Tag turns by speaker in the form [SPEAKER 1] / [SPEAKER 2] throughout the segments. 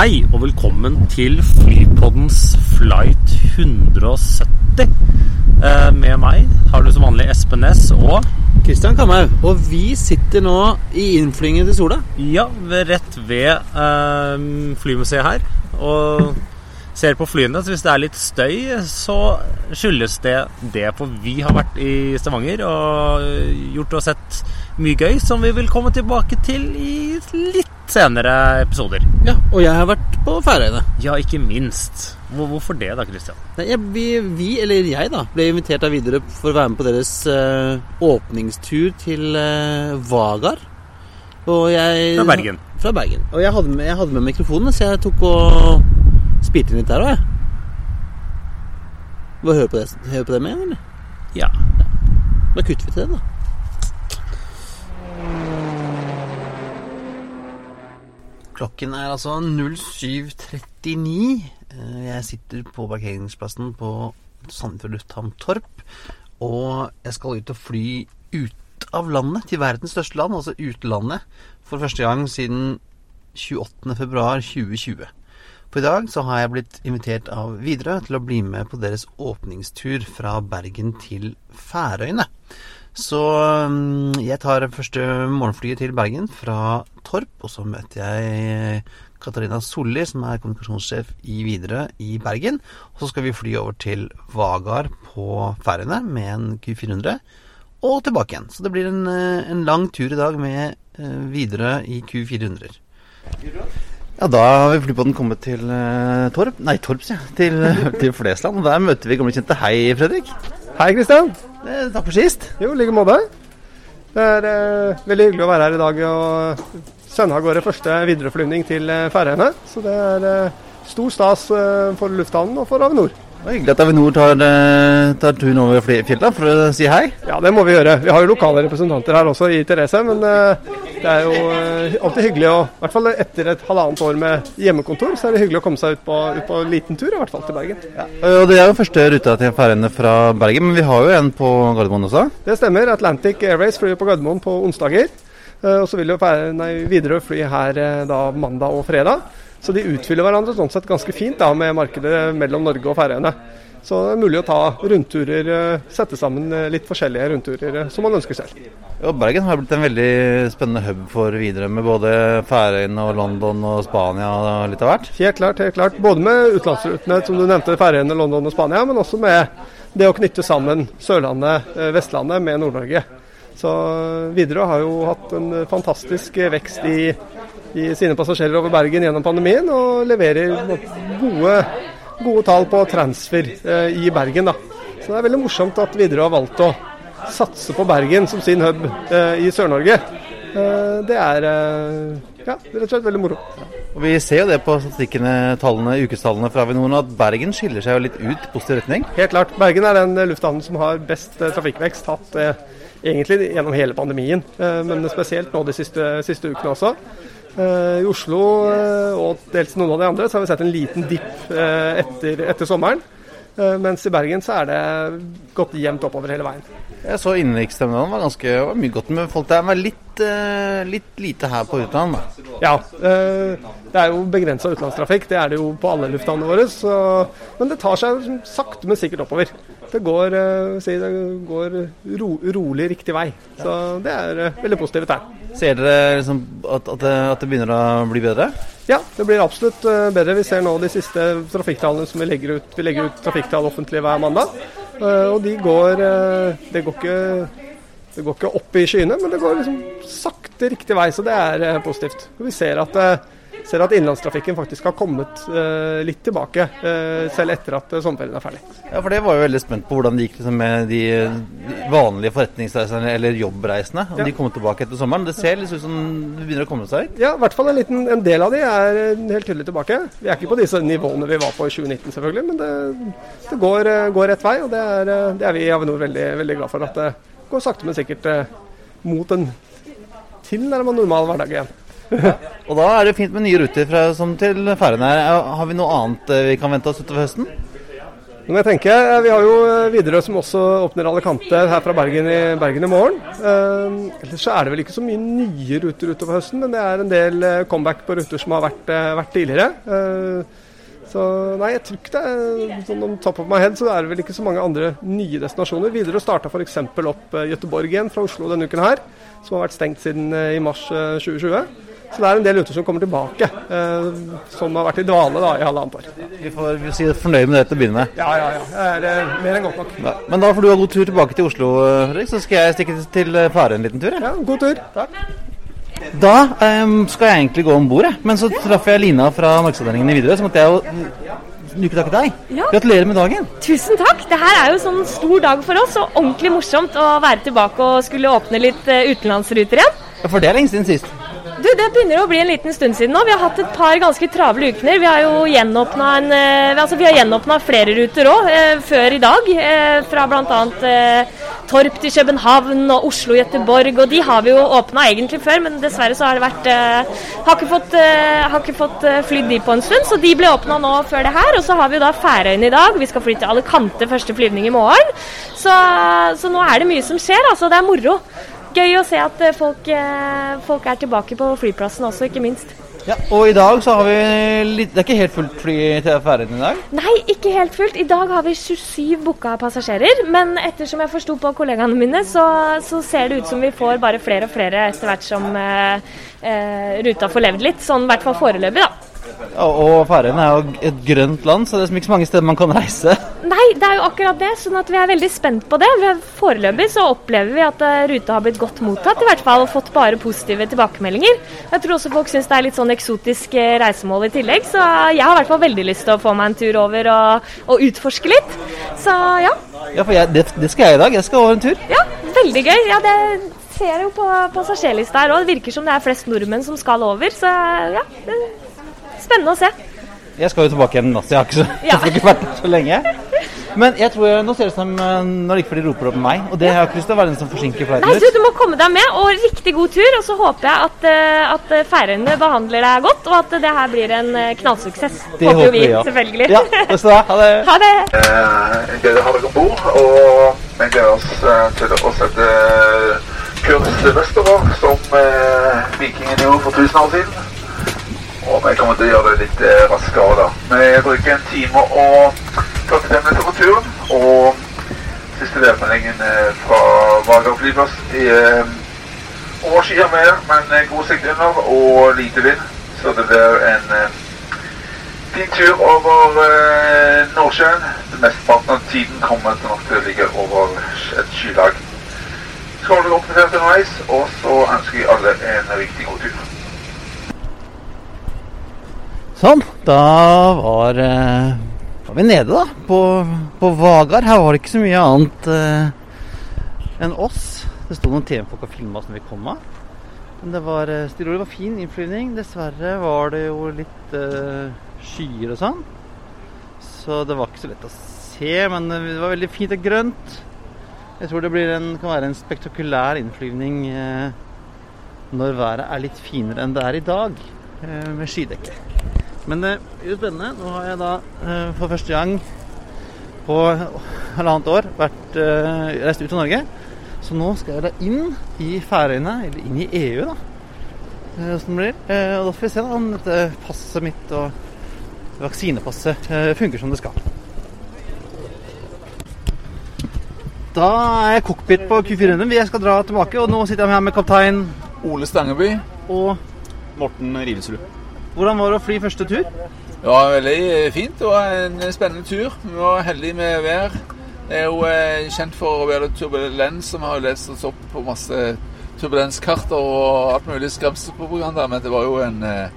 [SPEAKER 1] Hei og velkommen til Flypoddens flight 170. Eh, med meg har du som vanlig Espen Næss og
[SPEAKER 2] Kristian Kamhaug. Og vi sitter nå i innflyvningen til Sola.
[SPEAKER 1] Ja, rett ved eh, flymuseet her. Og ser på flyene. Så hvis det er litt støy, så skyldes det det. For vi har vært i Stavanger og gjort og sett mye gøy som vi vil komme tilbake til i litt senere episoder.
[SPEAKER 2] Ja, og jeg har vært på Færøyene.
[SPEAKER 1] Ja, ikke minst. Hvorfor det da, Christian?
[SPEAKER 2] Nei, jeg, vi, vi, eller jeg, da, ble invitert av Widerøe for å være med på deres uh, åpningstur til uh, Vagar. Og jeg
[SPEAKER 1] Fra Bergen.
[SPEAKER 2] Fra Bergen. Og jeg hadde med, jeg hadde med mikrofonen, så jeg tok og spilte inn litt der òg, jeg. Bare hør på det, hør på det med, eller?
[SPEAKER 1] Ja.
[SPEAKER 2] Da kutter vi til det, da. Klokken er altså 07.39. Eh, Jeg sitter på parkeringsplassen på Sandefjord lufthavn Torp. Og jeg skal ut og fly ut av landet, til verdens største land, altså utlandet, for første gang siden 28.2.2020. For i dag så har jeg blitt invitert av Widerøe til å bli med på deres åpningstur fra Bergen til Færøyene. Så mm, jeg tar første morgenflyet til Bergen fra Torp, og så møter jeg Katarina Solli, som er kommunikasjonssjef i Widerøe i Bergen. Og så skal vi fly over til Vagar på Færøyene med en Q400, og tilbake igjen. Så det blir en, eh, en lang tur i dag med eh, Widerøe i Q400. Ja, da har vi flypodden kommet til eh, Torp Nei, Torp, sier jeg. Til, til Flesland. Der møter vi gamle kjente. Hei, Fredrik.
[SPEAKER 3] Hei, Kristian.
[SPEAKER 2] Eh, Takk for sist.
[SPEAKER 3] Jo, i like måte. Det er eh, veldig hyggelig å være her i dag og sende av gårde første Widerøe-flyvning til eh, Færøyene. Så det er eh, stor stas eh, for lufthavnen og for Avinor.
[SPEAKER 2] Det var hyggelig at Avinor tar, eh, tar turen over fjella for å si hei.
[SPEAKER 3] Ja, det må vi gjøre. Vi har jo lokale representanter her også i Therese, men eh, det er jo eh, alltid hyggelig å I hvert fall etter et halvannet år med hjemmekontor, så er det hyggelig å komme seg ut på, ut på en liten tur, i hvert fall til Bergen.
[SPEAKER 2] Og Det er jo første ruta til ferjene fra Bergen, men vi har jo en på Gardermoen også.
[SPEAKER 3] Det stemmer. Atlantic Airways flyr på Gardermoen på onsdager. Og så vil jo Widerøe fly her da mandag og fredag. Så de utfyller hverandre sånn sett ganske fint da med markedet mellom Norge og Færøyene. Så det er mulig å ta rundturer, eh, sette sammen eh, litt forskjellige rundturer eh, som man ønsker selv.
[SPEAKER 2] Og Bergen har blitt en veldig spennende hub for videre, med både Færøyene og London og Spania og litt av hvert.
[SPEAKER 3] Helt klart, helt klart. Både med utenlandsrutene, som du nevnte, Færøyene, London og Spania, men også med det å knytte sammen Sørlandet, Vestlandet med Nord-Norge. Så Widerøe har jo hatt en fantastisk vekst i, i sine passasjerer over Bergen gjennom pandemien, og leverer gode, gode tall på transfer eh, i Bergen. da. Så det er veldig morsomt at Widerøe har valgt å satse på Bergen som sin hub eh, i Sør-Norge. Eh, det er eh, ja, rett og slett veldig moro.
[SPEAKER 2] Og Vi ser jo det på statistikkene, tallene, ukestallene fra Avinor, at Bergen skiller seg jo litt ut positiv retning.
[SPEAKER 3] Helt klart. Bergen er den lufthavnen som har best eh, trafikkvekst hatt eh, egentlig gjennom hele pandemien, eh, men spesielt nå de siste, siste ukene også. Eh, I Oslo eh, og dels noen av de andre så har vi sett en liten dipp etter, etter sommeren. Mens i Bergen så er det gått jevnt oppover hele veien.
[SPEAKER 2] Jeg så innenriksterminalen var ganske var mye godt med folk der, men litt, uh, litt lite her på utland.
[SPEAKER 3] Ja, Uh, det er jo begrensa utenlandstrafikk. Det er det jo på alle lufthavnene våre. Så, men det tar seg sakte, men sikkert oppover. Det går, uh, si, det går ro, rolig riktig vei. Så det er veldig positivt her.
[SPEAKER 2] Ser dere liksom at, at, det, at det begynner å bli bedre?
[SPEAKER 3] Ja, det blir absolutt bedre. Vi ser nå de siste trafikktallene som vi legger ut. Vi legger ut trafikktall offentlig hver mandag. Eh, Og de går eh, Det går ikke det går ikke opp i skyene, men det går liksom sakte riktig vei, så det er eh, positivt. Og Vi ser at ser at innenlandstrafikken faktisk har kommet eh, litt tilbake, eh, selv etter at eh, sommerferien er ferdig.
[SPEAKER 2] Ja, for det var jo veldig spent på hvordan det gikk liksom, med de, de vanlige forretningsreisene eller jobbreisene. Om
[SPEAKER 3] Ja.
[SPEAKER 2] de kommer tilbake etter sommeren. Det ser litt ut som det begynner å komme seg. ut?
[SPEAKER 3] Ja, i hvert fall en, liten, en del av de er eh, helt tydelig tilbake. Vi er ikke på disse nivåene vi var på i 2019 selvfølgelig, men det, det går, eh, går rett vei. Og det er, det er vi i Avinor veldig, veldig glad for. At det går sakte, men sikkert mot en tilnærmet normal hverdag igjen.
[SPEAKER 2] Og da er det fint med nye ruter fra, som til Færøyene. Har vi noe annet eh, vi kan vente oss utover høsten?
[SPEAKER 3] Men jeg tenker, eh, Vi har jo eh, Widerøe som også åpner alle kanter her fra Bergen i, Bergen i morgen. Eh, ellers er det vel ikke så mye nye ruter utover høsten, men det er en del comeback på ruter som har vært, vært tidligere. Eh, så nei, jeg tror ikke det er sånn om top of my head, så er det vel ikke så mange andre nye destinasjoner. Widerøe starta f.eks. opp Gøteborg igjen fra Oslo denne uken her, som har vært stengt siden i mars eh, 2020. Så det er en del ruter som kommer tilbake, eh, som har vært i dvale da, i halvannet år.
[SPEAKER 2] Vi får si fornøyd med det til å begynne med.
[SPEAKER 3] Ja, ja, ja. Det er eh, mer enn godt nok.
[SPEAKER 2] Ja. Men da får du ha god tur tilbake til Oslo, eh, Fredrik. Så skal jeg stikke til Fare en liten tur. jeg.
[SPEAKER 3] Ja, god tur. Takk.
[SPEAKER 2] Da um, skal jeg egentlig gå om bord, men så traff jeg Lina fra markedsavdelingen i Widerøe. Så måtte jeg jo nyke takk til deg.
[SPEAKER 4] Ja.
[SPEAKER 2] Gratulerer med dagen.
[SPEAKER 4] Tusen takk. Det her er jo sånn stor dag for oss, og ordentlig morsomt å være tilbake og skulle åpne litt eh, utenlandsruter igjen.
[SPEAKER 2] Ja, For det er lenge siden sist.
[SPEAKER 4] Du, Det begynner å bli en liten stund siden nå. Vi har hatt et par ganske travle uker. Vi har jo gjenåpna eh, altså flere ruter òg, eh, før i dag. Eh, fra bl.a. Eh, Torp til København og Oslo-Gøteborg. Og de har vi jo åpna egentlig før, men dessverre så har det vært eh, Har ikke fått, eh, har fått eh, flydd de på en stund, så de ble åpna nå før det her. Og så har vi jo da Færøyene i dag. Vi skal fly til Alicante første flyvning i morgen. Så, så nå er det mye som skjer, altså. Det er moro. Gøy å se at eh, folk, eh, folk er tilbake på flyplassen også, ikke minst.
[SPEAKER 2] Ja, Og i dag så har vi litt Det er ikke helt fullt fly til ferden i dag?
[SPEAKER 4] Nei, ikke helt fullt. I dag har vi 27 booka passasjerer. Men ettersom jeg forsto på kollegaene mine, så, så ser det ut som vi får bare flere og flere etter hvert som eh, eh, ruta får levd litt. Sånn i hvert fall foreløpig, da.
[SPEAKER 2] Og Færøyene er jo et grønt land, så det er ikke så mange steder man kan reise.
[SPEAKER 4] Nei, det er jo akkurat det. Sånn at vi er veldig spent på det. Foreløpig så opplever vi at eh, ruta har blitt godt mottatt, i hvert fall, og fått bare positive tilbakemeldinger. Jeg tror også folk syns det er litt sånn eksotisk eh, reisemål i tillegg, så jeg har i hvert fall veldig lyst til å få meg en tur over og, og utforske litt. Så ja.
[SPEAKER 2] Ja, for jeg, det, det skal jeg i dag. Jeg skal over en tur.
[SPEAKER 4] Ja, veldig gøy. Ja, det ser jeg jo på passasjerlista her òg. Det virker som det er flest nordmenn som skal over, så ja. Det spennende å se.
[SPEAKER 2] Jeg skal jo tilbake igjen, så jeg har ikke, så,
[SPEAKER 4] Ja.
[SPEAKER 2] jeg ikke vært der så lenge. Men jeg tror jeg, nå ser det ut som når er det ikke fordi de roper opp meg, og det har jeg ikke lyst til å være den som forsinker
[SPEAKER 4] Nei,
[SPEAKER 2] flighten
[SPEAKER 4] du,
[SPEAKER 2] ut.
[SPEAKER 4] du må komme deg med, og riktig god tur. Og så håper jeg at, eh, at eh, Færøyene behandler deg godt, og at det her blir en eh, knallsuksess.
[SPEAKER 2] Det
[SPEAKER 4] håper håper vi,
[SPEAKER 2] ja.
[SPEAKER 4] selvfølgelig.
[SPEAKER 2] Ja, det skal du Ha det.
[SPEAKER 4] ha det.
[SPEAKER 5] Eh, Jeg gleder å ha dere om bord, og vi gleder oss eh, til å sette kurs vestover, som eh, vikingene gjorde for tusen år siden. Og vi kommer til å gjøre det litt eh, raskere da. Vi bruker en time og 45 minutter på turen, og siste værmeldingen eh, fra Vagar flyplass er overskyet med, men eh, god sikt under og lite vind, så det blir en eh, Fin tur over eh, Nordsjøen. Mesteparten av tiden kommer til nok til å ligge over et skylag. Så du oppdatere underveis, og så ønsker jeg alle en riktig god tur.
[SPEAKER 2] Sånn, da var, eh, var vi nede da, på, på Vagar. Her var det ikke så mye annet eh, enn oss. Det sto noen TV-folk og filma som vi kom av. Men det var eh, det var fin innflyvning. Dessverre var det jo litt eh, skyer og sånn. Så det var ikke så lett å se, men eh, det var veldig fint og grønt. Jeg tror det en, kan være en spektakulær innflyvning eh, når været er litt finere enn det er i dag, med skydekke. Men det er jo spennende. Nå har jeg da eh, for første gang på halvannet år vært, eh, reist ut av Norge. Så nå skal jeg da inn i Færøyene, eller inn i EU, da. Åssen det blir. Eh, Og da får vi se da om dette passet mitt og vaksinepasset eh, funker som det skal. Da er jeg cockpit på Q400. Jeg skal dra tilbake, og nå sitter jeg her med kaptein
[SPEAKER 6] Ole Stangeby.
[SPEAKER 2] og
[SPEAKER 6] Morten Rivesrud.
[SPEAKER 2] Hvordan var det å fly første tur?
[SPEAKER 6] Det var veldig fint. Det var en spennende tur. Vi var heldige med vær. Det er jo eh, kjent for å være turbulens, som har jo lest oss opp på masse turbulenskarter og alt mulig skremselspropaganda, men det var jo en eh,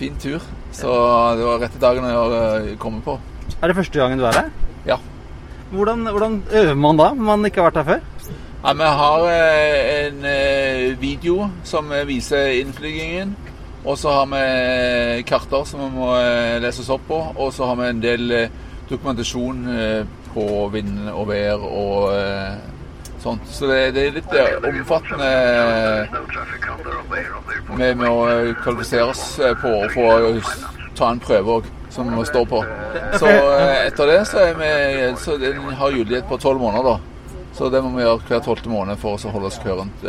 [SPEAKER 6] fin tur. Så det var rette dagen å eh, komme på.
[SPEAKER 2] Er det første gangen du er her?
[SPEAKER 6] Ja.
[SPEAKER 2] Hvordan, hvordan øver man da, om man ikke har vært her før?
[SPEAKER 6] Ja, Vi har en video som viser innflygingen. Og så har vi karter som vi må eh, leses opp på. Og så har vi en del eh, dokumentasjon eh, på vind og vær og sånt. Så det, det er litt omfattende med, med å kvalifisere oss på å få ta en prøve òg, som vi står på. Så etter det så, vi, så har gyldighet på tolv måneder, da. Så det må vi gjøre hver tolvte måned for å holde oss kurant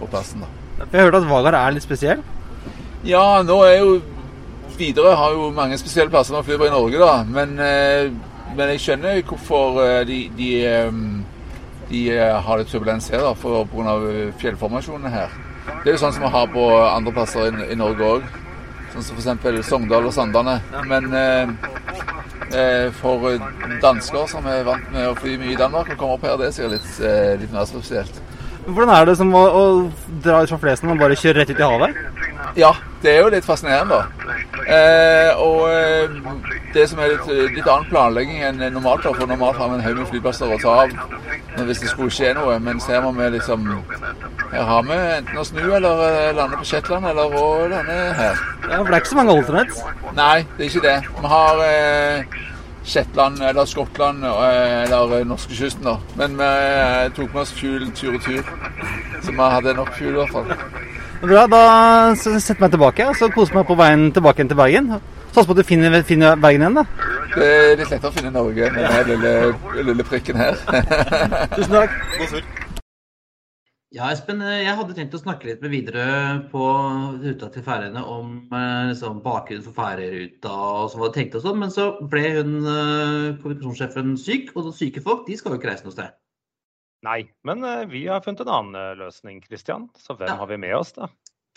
[SPEAKER 6] på plassen. da.
[SPEAKER 2] Har hørt at Vagar er litt spesiell.
[SPEAKER 6] Ja, nå er jo Widerøe har jo mange spesielle plasser man flyr på i Norge, da. Men, eh, men jeg skjønner hvorfor eh, de, de, eh, de har litt turbulens her, da, pga. fjellformasjonene her. Det er jo sånn som vi har på andre plasser i, i Norge òg. Sånn som f.eks. Sogndal og Sandane. Men eh, for dansker som er vant med å fly mye i Danmark, og komme opp her, det er sikkert litt, litt mer spesielt.
[SPEAKER 2] Hvordan er det som å, å dra ut fra flesen og bare kjøre rett ut i havet?
[SPEAKER 6] Ja, det er jo litt fascinerende, da. Eh, og eh, det som er litt, litt annen planlegging enn normalt, da, for normalt har vi en haug med flyplasser å ta av hvis det skulle skje noe. Men ser man med liksom Her har vi enten å snu eller eh, lande på Shetland eller å lande her.
[SPEAKER 2] Ja, for det er ikke så mange alternates.
[SPEAKER 6] Nei, det er ikke det. Vi har eh, Shetland eller Skottland eh, eller eh, norskekysten, da. Men vi eh, tok med oss fuel tur-retur. Så vi hadde nok fuel, i hvert fall.
[SPEAKER 2] Bra, da setter jeg meg tilbake og så koser jeg meg på veien tilbake til Bergen. Satser på at du finner, finner Bergen igjen, da.
[SPEAKER 6] Det er litt lettere å finne Norge med den lille, lille prikken her.
[SPEAKER 2] Tusen takk.
[SPEAKER 1] God tur.
[SPEAKER 2] Ja, Espen, eh, jeg hadde tenkt å snakke litt med videre på ruta til Færøyene om eh, liksom, bakgrunnen for Færøyruta og så hva de tenkte og sånn, men så ble hun eh, kommunikasjonssjefen syk, og syke folk de skal jo ikke reise noe sted.
[SPEAKER 7] Nei, men vi har funnet en annen løsning, Kristian. Så hvem
[SPEAKER 2] Ja.
[SPEAKER 7] har vi med oss, da?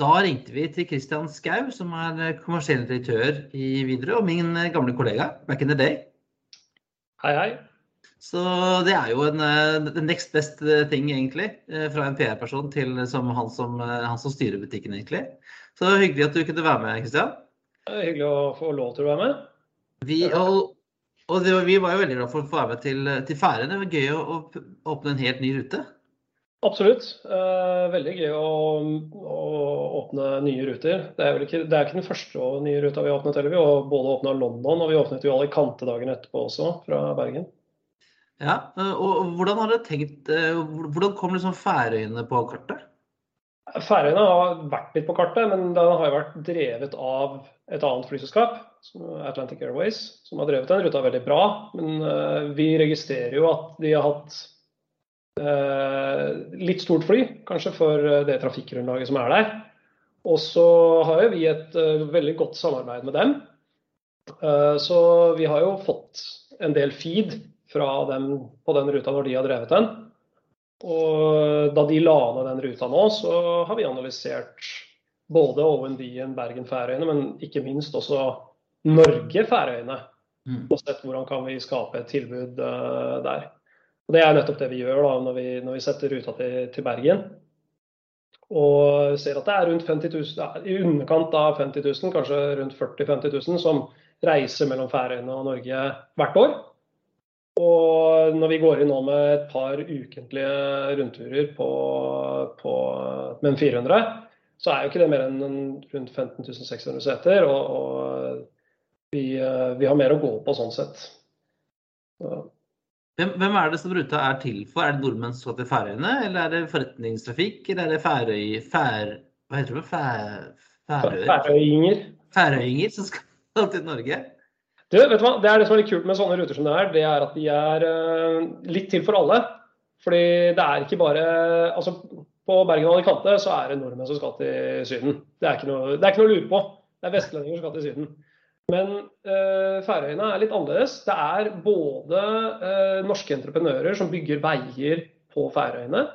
[SPEAKER 2] Da ringte vi til Kristian Skau, som er kommersiell direktør i Widerøe, og min gamle kollega back in the day.
[SPEAKER 8] Hei, hei.
[SPEAKER 2] Så det er jo en eh, the next best eh, thing, egentlig. eh, Fra en PR-person til som han, som eh, han som styrer butikken, egentlig. Så hyggelig at du kunne være med,
[SPEAKER 8] Kristian. Hyggelig å få lov til å være med.
[SPEAKER 2] Vi, og og det, vi var jo veldig glad for å få være med til, til Færøyene. Det var gøy å, å åpne en helt ny rute.
[SPEAKER 8] Absolutt. Eh, veldig gøy å, å åpne nye ruter. Det er, ikke, det er ikke den første nye ruta vi har åpnet heller. Vi har både åpna London, og vi åpnet jo Alicante dagen etterpå også, fra Bergen.
[SPEAKER 2] Ja, eh, og, hvordan har dere tenkt eh, Hvordan kom liksom Færøyene på kartet?
[SPEAKER 8] Færøyene har vært litt på kartet, men den har jo vært drevet av et annet flyselskap, Atlantic Airways, som har drevet den ruta veldig bra. Men eh, vi registrerer jo at de har hatt litt stort fly, kanskje for det trafikkgrunnlaget som er der. Og så har jo vi et veldig godt samarbeid med dem. Så vi har jo fått en del feed fra dem på den ruta når de har drevet den. Og da de la ned den ruta nå, så har vi analysert både OND-en Bergen-Færøyene, men ikke minst også Norge-Færøyene.
[SPEAKER 2] Mm.
[SPEAKER 8] Og sett hvordan kan vi skape et tilbud eh, der. Og Det er nettopp det vi gjør da, når vi, når vi setter ruta til, til Bergen. Og ser at det er rundt 50 000, ja, i underkant av 50 000, kanskje rundt 40 000-50 000, som reiser mellom Færøyene og Norge hvert år. Og når vi går inn nå med et par ukentlige rundturer på, på, med en 400, så er jo ikke det mer enn rundt 15 600 seter. Og, og vi, eh, vi har mer å gå på sånn sett. Så,
[SPEAKER 2] Hvem, hvem er det som ruta er til for? Er det nordmenn som skal til Færøyene, eller er det forretningstrafikk, eller er det Færøy... Fær... Hva heter det? Fær...
[SPEAKER 8] Færøyinger.
[SPEAKER 2] Færøyinger som skal til Norge?
[SPEAKER 8] Du, vet du hva? Det er det som er litt kult med sånne ruter som det er, det er at de er eh, litt til for alle. Fordi det er ikke bare Altså, på Bergen og Alicante så er det nordmenn som skal til Syden. Det er ikke noe, det er ikke noe å lure på. Det er vestlendinger som skal til Syden. Men eh, Færøyene er litt annerledes. Det er både eh, norske entreprenører som bygger veier på Færøyene.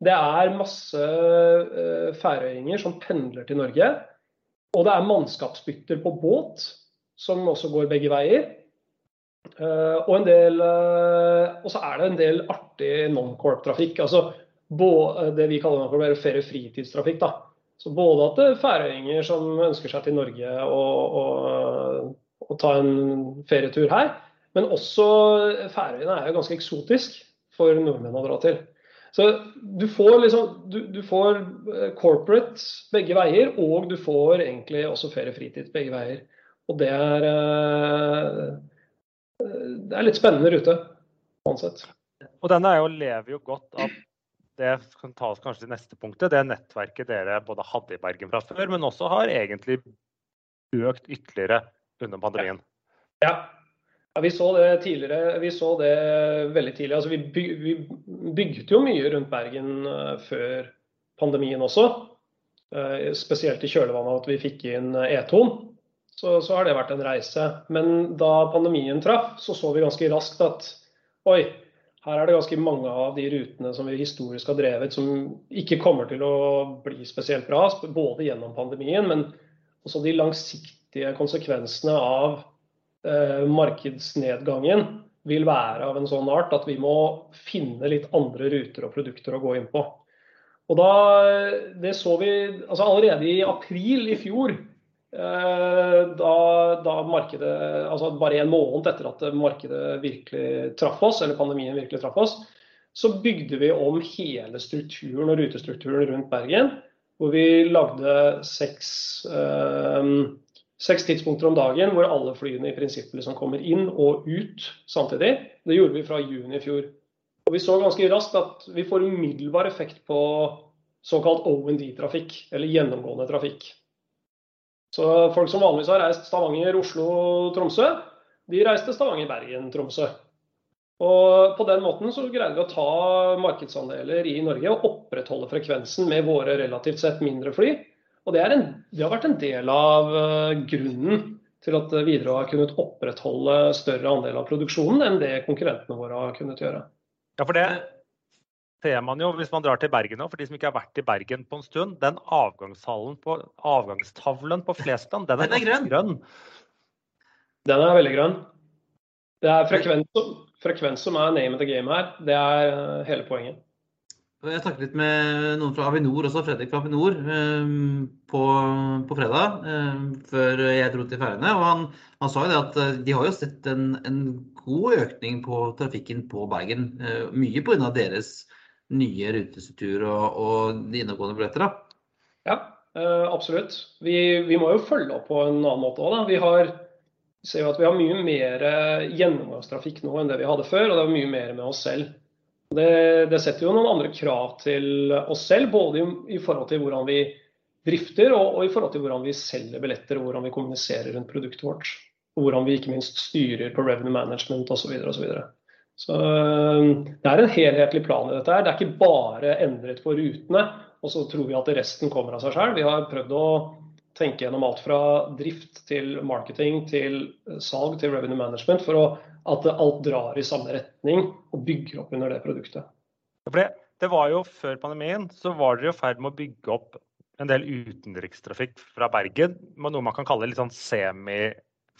[SPEAKER 8] Det er masse eh, færøyinger som pendler til Norge. Og det er mannskapsbytter på båt, som også går begge veier. Eh, og, del, eh, og så er det en del artig non-corp-trafikk. altså bå- det vi kaller non-corp, ferie- og fritidstrafikk. da, Så både at det er færøyinger som ønsker seg til Norge og, og, og ta en ferietur her, men også Færøyene er jo ganske eksotisk for nordmenn å dra til. Så du får liksom du, du, får eh, corporate begge veier, og du får egentlig også ferie-fritid begge veier. Og det er eh, Det er litt spennende rute, uansett.
[SPEAKER 1] Og denne er jo, lever jo godt av det kan ta oss kanskje til neste punktet, det nettverket dere både hadde i Bergen fra før, men også har egentlig økt ytterligere under pandemien.
[SPEAKER 8] Ja, ja, Vi så det tidligere. Vi så det veldig tidlig. Altså, vi, byg, vi bygget jo mye rundt Bergen uh, før pandemien også. Uh, spesielt i kjølvannet av at vi fikk inn E-ton. Så, så, har det vært en reise. Men da pandemien traff, så så vi ganske raskt at oi, her er det ganske mange av de rutene som vi historisk har drevet, som ikke kommer til å bli spesielt bra. Både gjennom pandemien, men også de langsiktige konsekvensene av eh, markedsnedgangen vil være av en sånn art at vi må finne litt andre ruter og produkter å gå inn på. Og da, Det så vi altså allerede i april i fjor. Eh, da, da, markedet, altså Bare en måned etter at markedet virkelig traff oss, eller pandemien virkelig traff oss, så bygde vi om hele strukturen og rutestrukturen rundt Bergen. Hvor vi lagde seks eh, seks tidspunkter om dagen hvor alle flyene i prinsippet liksom kommer inn og ut samtidig. Det gjorde vi fra juni i fjor. Og Vi så ganske raskt at vi får umiddelbar effekt på såkalt OND-trafikk, eller gjennomgående trafikk. Så folk som vanligvis har reist Stavanger, Oslo, Tromsø, de reiste Stavanger, Bergen, Tromsø. Og På den måten så greide vi å ta markedsandeler i Norge og opprettholde frekvensen med våre relativt sett mindre fly og det, en, det, har vært en del av uh, grunnen til at Widerøe har kunnet opprettholde større andel av produksjonen enn det konkurrentene våre har kunnet gjøre.
[SPEAKER 1] Ja, for det ser man jo hvis man drar til Bergen nå, for de som ikke har vært i Bergen på en stund. Den avgangshallen på, avgangstavlen på Flesland, den er, den er grønn. grønn.
[SPEAKER 8] Den er veldig grønn. Det er frekvens, frekvens som er name of the game her. Det er uh, hele poenget.
[SPEAKER 9] Jeg snakket litt med noen fra Avinor også, Fredrik fra Avinor, ehm, på, på fredag ehm, før jeg dro til Færøyene. Og han, han, sa jo det at eh, de har jo sett en, en god økning på trafikken på Bergen. Eh, mye pga. deres nye rutestruktur og, og de inngående billetter. da.
[SPEAKER 8] Ja, eh, absolutt. Vi, vi, må jo følge opp på en annen måte òg. Vi har ser jo at vi har mye mer gjennomgangstrafikk nå enn det vi hadde før, og det er mye mer med oss selv. Det, det, setter jo noen andre krav til oss selv, både i, i forhold til hvordan vi drifter og, og, i forhold til hvordan vi selger billetter og hvordan vi kommuniserer rundt produktet vårt. Og hvordan vi ikke minst styrer på revenue management osv. Så, så det er en helhetlig plan i dette. her. Det er ikke bare endret på rutene, og så tror vi at resten kommer av seg selv. Vi har prøvd å tenke gjennom alt fra drift til marketing til salg til revenue management for å at alt drar i samme retning og bygger opp under det produktet.
[SPEAKER 1] Det, var jo Før pandemien så var dere i ferd med å bygge opp en del utenrikstrafikk fra Bergen. Noe man kan kalle litt sånn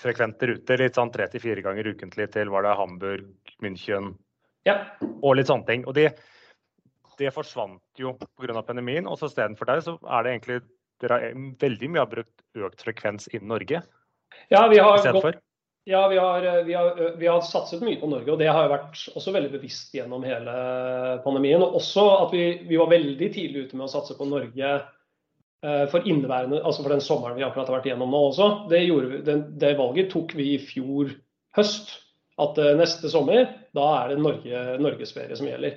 [SPEAKER 1] semifrekvente ruter. Litt sånn tre til fire ganger ukentlig til var det Hamburg, München
[SPEAKER 8] ja.
[SPEAKER 1] og litt sånne ting. Og det, de forsvant jo pga. pandemien. Og så istedenfor deg så er det egentlig dere har veldig mye har brukt økt frekvens innen Norge.
[SPEAKER 8] Ja, vi har gått ja, vi har, eh, vi, har, eh, vi har, satset mye på Norge, og det har jo vært også veldig bevisst gjennom hele pandemien. Og også at vi, vi var veldig tidlig ute med å satse på Norge for inneværende, altså for den sommeren vi akkurat har vært igjennom nå også. Det, vi, det, det valget tok vi i fjor høst. At neste sommer, da er det Norge, norgesferie som gjelder.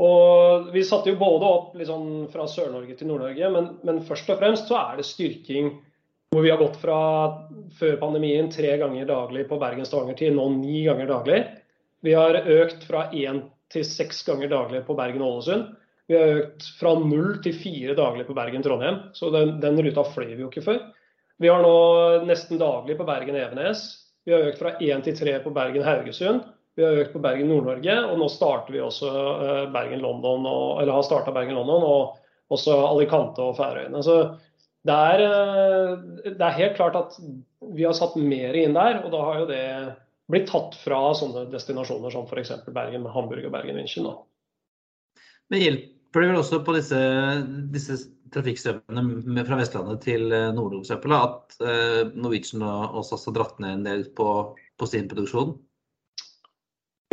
[SPEAKER 8] Og Vi satte jo både opp liksom fra Sør-Norge til Nord-Norge, men, men først og fremst så er det styrking hvor vi har gått fra før pandemien tre ganger daglig på Bergen-Stavanger til nå ni ganger daglig. Vi har økt fra én til seks ganger daglig på Bergen-Ålesund. Vi har økt fra null til fire daglig på Bergen-Trondheim, så den, den, ruta fløy vi jo ikke før. Vi har nå nesten daglig på Bergen-Evenes. Vi har økt fra én til tre på Bergen-Haugesund. Vi har økt på Bergen-Nord-Norge, og nå starter vi også eh, Bergen-London, eller har starta Bergen-London, og også Alicante og Færøyene. Så det er, eh, det er, helt klart at vi har satt mer inn der, og da har jo det blitt tatt fra sånne destinasjoner som f.eks. Bergen, Hamburg og Bergen-München.
[SPEAKER 9] Men hjelper det vel også på disse, disse trafikkstrømmene fra Vestlandet til Nord-Norge, at Norwegian og SAS har dratt ned en del på, på sin produksjon?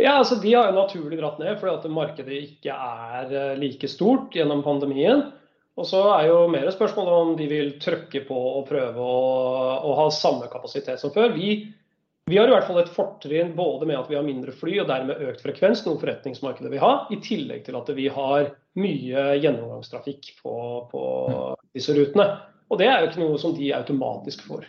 [SPEAKER 8] Ja, altså De har jo naturlig dratt ned fordi at markedet ikke er like stort gjennom pandemien. Og så er jo mer spørsmålet om de vil trykke på og prøve å, å ha samme kapasitet som før. Vi, vi, har i hvert fall et fortrinn både med at vi har mindre fly og dermed økt frekvens, noe forretningsmarkedet vil ha, i tillegg til at vi har mye gjennomgangstrafikk på, på disse rutene. Og det er jo ikke noe som de automatisk får.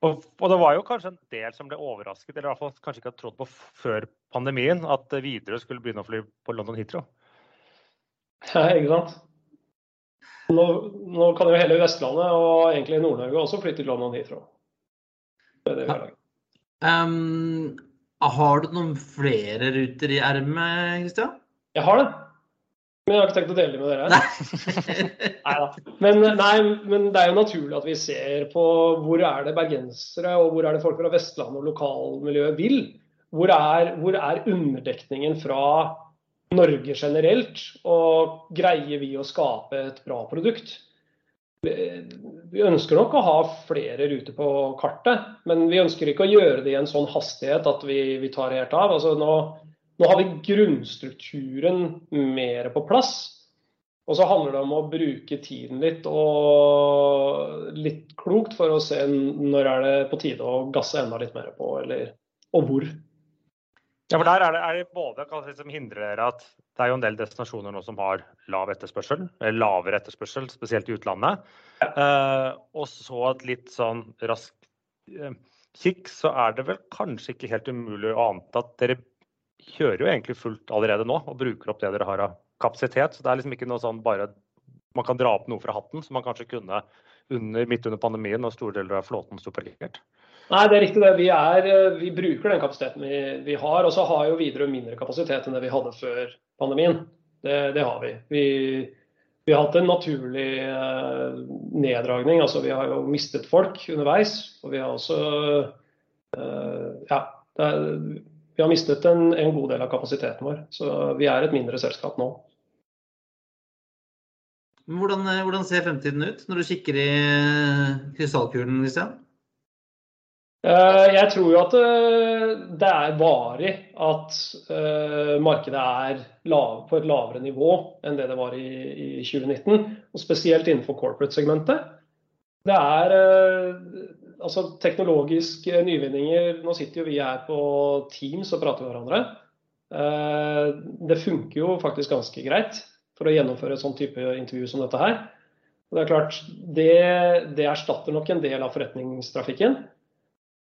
[SPEAKER 7] Og, og, det var jo kanskje en del som ble overrasket, eller i hvert fall kanskje ikke hadde trodd på før pandemien, at Widerøe skulle begynne å fly på London Heathrow.
[SPEAKER 8] Ja, ikke sant. Nå, nå, kan jo hele Vestlandet og egentlig Nord-Norge også flytte til London Heathrow. Det er det vi har
[SPEAKER 9] Um, har du noen flere ruter i ermet, Kristian?
[SPEAKER 8] Jeg har det. Men jeg har ikke tenkt å dele det med dere. Nei. men, nei, men det er jo naturlig at vi ser på hvor er det bergensere og hvor er det folk fra Vestlandet og lokalmiljøet vil. Hvor er, hvor er underdekningen fra Norge generelt, og greier vi å skape et bra produkt? Vi ønsker nok å ha flere ruter på kartet, men vi ønsker ikke å gjøre det i en sånn hastighet at vi, vi tar helt av. Altså nå, nå, har vi grunnstrukturen mer på plass. Og så handler det om å bruke tiden litt og litt klokt for å se når er det på tide å gasse enda litt mer på, eller, og hvor.
[SPEAKER 7] Ja, for der er det, er det både hva som hindrer dere at det er jo en del destinasjoner nå som har lav etterspørsel, eller lavere etterspørsel, spesielt i utlandet. Eh, og så et litt sånn raskt eh, kikk, så er det vel kanskje ikke helt umulig å ante at dere kjører jo egentlig fullt allerede nå og bruker opp det dere har av kapasitet. Så det er liksom ikke noe sånn bare man kan dra opp noe fra hatten som man kanskje kunne under, midt under pandemien når store deler av flåten sto parkert.
[SPEAKER 8] Nei, det er riktig det. Vi, er, eh, vi bruker den kapasiteten vi, vi har. Og så har jo Widerøe mindre kapasitet enn det vi hadde før pandemien. Det, det har vi. vi. vi. har hatt en naturlig eh, neddragning. altså Vi har jo mistet folk underveis. Og vi har også eh, Ja. Er, vi har mistet en, en, god del av kapasiteten vår. Så vi er et mindre selskap nå.
[SPEAKER 9] Hvordan, hvordan ser fremtiden ut når du kikker i krystallkulen, Kristian?
[SPEAKER 8] Eh, jeg tror jo at eh, det er varig at eh, markedet er på et lavere nivå enn det det var i 2019. Og spesielt innenfor corporate-segmentet. Det er altså teknologiske nyvinninger Nå sitter jo vi her på Teams og prater med hverandre. Det funker jo faktisk ganske greit for å gjennomføre et sånn type intervju som dette her. Det er klart, det, det erstatter nok en del av forretningstrafikken.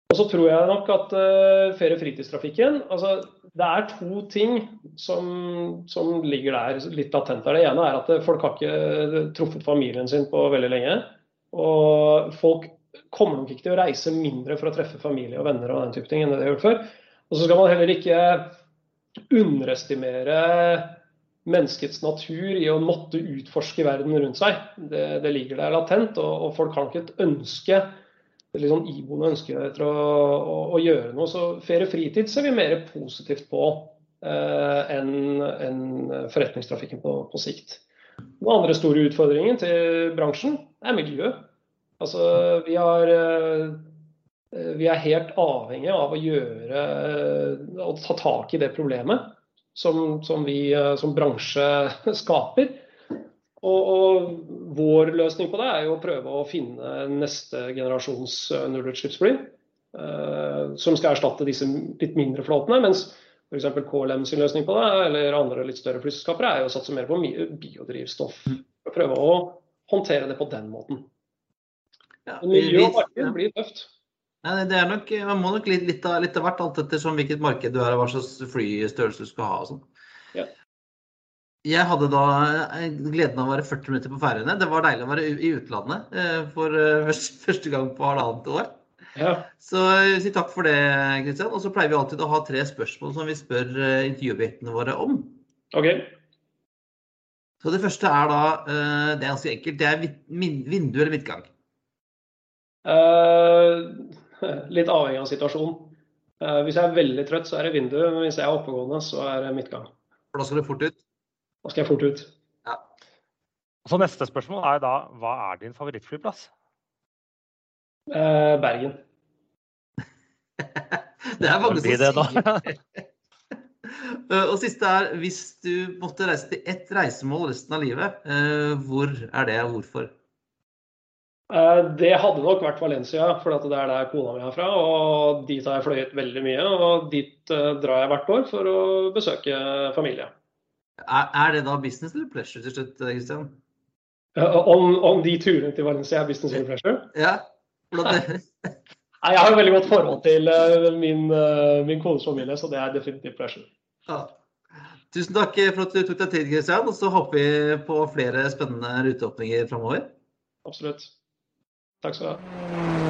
[SPEAKER 8] Og så tror jeg nok at uh, ferie- og fritidstrafikken altså, Det er to ting som, som, ligger der litt latent. Det ene er at folk har ikke truffet familien sin på veldig lenge. Og folk kommer nok ikke til å reise mindre for å treffe familie og venner og den type ting enn det de har gjort før. Og så skal man heller ikke underestimere menneskets natur i å måtte utforske verden rundt seg. Det, det ligger der latent, og, og folk har nok et ønske veldig sånn iboende ønske etter å, å, å, gjøre noe. Så ferie og fritid ser vi mer positivt på eh, enn en forretningstrafikken på, på, sikt. Den andre store utfordringen til bransjen er miljø. Altså, vi, har, eh, vi er helt avhengig av å gjøre å ta tak i det problemet som, som vi eh, som bransje skaper. Og, og, vår løsning på det er jo å prøve å finne neste generasjons eh, nullutslippsfly. Uh, som skal erstatte disse litt mindre flåtene. Mens f.eks. KLM sin løsning på det, eller andre litt større flyselskaper, er jo å satse mer på biodrivstoff. Og prøve å håndtere det på den måten. Ja, miljø og marked blir tøft.
[SPEAKER 9] Nei, det er nok, Man må nok litt, litt, av, litt av hvert, alt etter hvilket marked du er og hva slags flystørrelse du skal ha. og sånn. Ja. Jeg hadde da eh, gleden av å være 40 minutter på Færøyene. Det var deilig å være i utlandet eh, for eh, første gang på halvannet år. Ja. Så si takk for det, Kristian. Og så pleier vi alltid å ha tre spørsmål som vi spør intervjuobjektene våre om.
[SPEAKER 8] Ok.
[SPEAKER 9] Så det første er da Det er ganske enkelt. Det er vindu eller midtgang?
[SPEAKER 8] Uh, litt avhengig av situasjonen. Uh, hvis jeg er veldig trøtt, så er det vindu. Hvis jeg er oppegående, så er det midtgang.
[SPEAKER 9] For da skal det fort ut?
[SPEAKER 8] Da skal jeg fort ut. Ja.
[SPEAKER 10] Så neste spørsmål er da hva er din favorittflyplass?
[SPEAKER 8] Eh, Bergen.
[SPEAKER 9] det er mange
[SPEAKER 10] det
[SPEAKER 9] som
[SPEAKER 10] da?
[SPEAKER 9] sier Eh, Og siste er, hvis du måtte reise til ett reisemål resten av livet, eh, hvor er det, og hvorfor?
[SPEAKER 8] Eh, Det hadde nok vært Valencia, for det er der kona mi er fra. Og dit har jeg fløyet veldig mye, og dit drar jeg hvert år for å besøke familie.
[SPEAKER 9] Er, er det da business eller pleasure til slutt, Kristian?
[SPEAKER 8] Eh, Om, om de turene til Valencia er business eller pleasure?
[SPEAKER 9] Ja?
[SPEAKER 8] Nei, Jeg har jo veldig godt forhold til eh, min, eh, min kones familie, så det er definitivt pleasure.
[SPEAKER 9] Ja. Tusen takk for at du tok deg tid, Kristian. Og så håper vi på flere spennende ruteåpninger framover.
[SPEAKER 8] Absolutt. Takk skal du ha.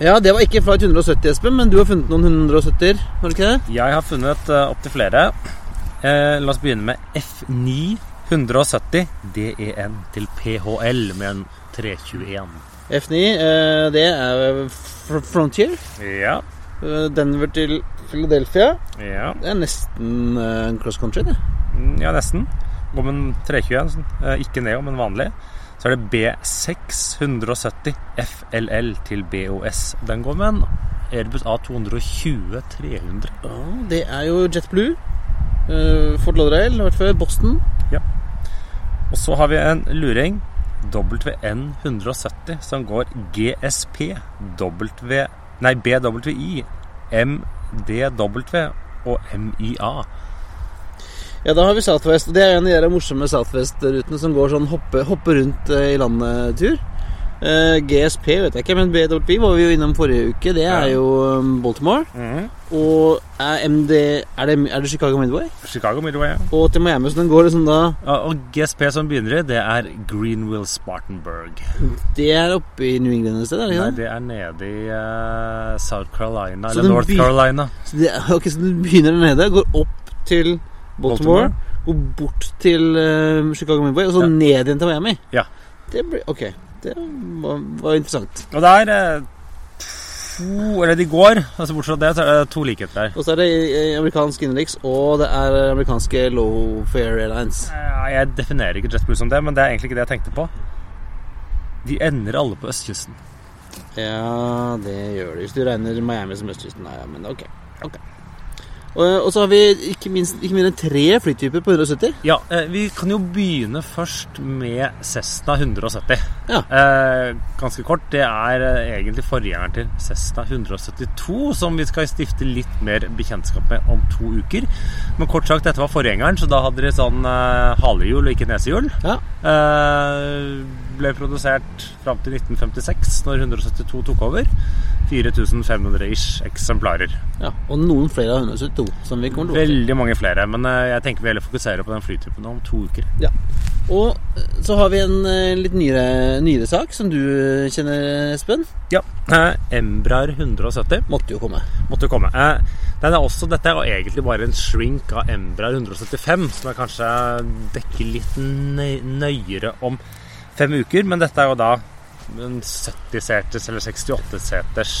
[SPEAKER 11] Ja, det var ikke flight 170, Espen, men du har funnet noen 170-er, var det ikke det?
[SPEAKER 1] Jeg har funnet uh, opptil flere. Eh, la oss begynne med F9 170 DEN til PHL med en 321.
[SPEAKER 11] F9, eh, det er Fr- Frontier.
[SPEAKER 1] Ja.
[SPEAKER 11] Eh, Denver til Philadelphia.
[SPEAKER 1] Ja,
[SPEAKER 11] Det er nesten eh, en cross country, det.
[SPEAKER 1] Mm, ja nesten. Går med en 321. sånn. Eh, ikke Neo, men vanlig. Så er det B670 FLL til BOS. Den går med en Airbus A220 300.
[SPEAKER 11] Ja, det er jo JetBlue. Uh, Fort Lauderdale har vært før. Boston.
[SPEAKER 1] Og så har vi en luring WN170 som går GSP W Nei, BWI MDW og MIA.
[SPEAKER 11] Ja, da har vi Southwest. Det er en av de morsomme Southwest-rutene som går sånn hoppe, hoppe rundt eh, i landet-tur. Uh, GSP vet jeg ikke, men BWI var vi jo innom forrige uke. Det er
[SPEAKER 1] Ja.
[SPEAKER 11] jo um, Baltimore.
[SPEAKER 1] Mhm.
[SPEAKER 11] Og er MD Er det, er det Chicago Midway?
[SPEAKER 1] Chicago Midway. ja.
[SPEAKER 11] Og til Miami, så den går liksom da
[SPEAKER 1] Ja, Og GSP som begynner i, det er Greenwill Spartanburg.
[SPEAKER 11] Det er oppe i New England et sted, er det
[SPEAKER 1] Nei,
[SPEAKER 11] ikke det?
[SPEAKER 1] det er nede i uh, South Carolina,
[SPEAKER 11] Så
[SPEAKER 1] eller North Carolina.
[SPEAKER 11] Så, det, ok, så den begynner der nede, går opp til Baltimore, og bort til uh, Chicago Midway, og så
[SPEAKER 1] Ja.
[SPEAKER 11] ned igjen til Miami.
[SPEAKER 1] Ja.
[SPEAKER 11] Det blir, ok, det var, var interessant.
[SPEAKER 1] Og det er eh, to Eller de går, altså bortsett fra det, så er det to likheter der.
[SPEAKER 11] Og så er det eh, amerikansk innenriks, og det er amerikanske low fare airlines.
[SPEAKER 1] Jeg definerer ikke JetBlue som det, men det er egentlig ikke det jeg tenkte på. De ender alle på østkysten.
[SPEAKER 11] Ja, det gjør de. hvis du regner Miami som østkysten. Nei, men ok. ok. Og, og så har vi ikke minst ikke mindre enn tre flytyper på 170.
[SPEAKER 1] Ja, eh, vi kan jo begynne først med Cessna 170.
[SPEAKER 11] Ja.
[SPEAKER 1] Eh, ganske kort. Det er eh, egentlig forgjengeren til Cessna 172, som vi skal stifte litt mer bekjentskap med om to uker. Men kort sagt, dette var forgjengeren, så da hadde de sånn eh, halehjul og ikke nesehjul.
[SPEAKER 11] Ja.
[SPEAKER 1] Eh, ble produsert fram til 1956, når 172 tok over. 4500 ish eksemplarer.
[SPEAKER 11] ja. Og noen flere av 172 som vi kommer til
[SPEAKER 1] Veldig mange flere, men eh, jeg tenker vi heller fokuserer på den flytypen om to uker.
[SPEAKER 11] Ja. Og eh, så har vi en eh, litt nyere, nyere sak som du kjenner, Espen.
[SPEAKER 1] Ja. Eh, Embraer 170
[SPEAKER 11] Måtte jo komme.
[SPEAKER 1] måtte jo komme. Eh, den er også, dette er egentlig bare en shrink av Embraer 175, som jeg kanskje dekker litt nøyere om fem uker. Men dette er jo da en 70-seters eller 68-seters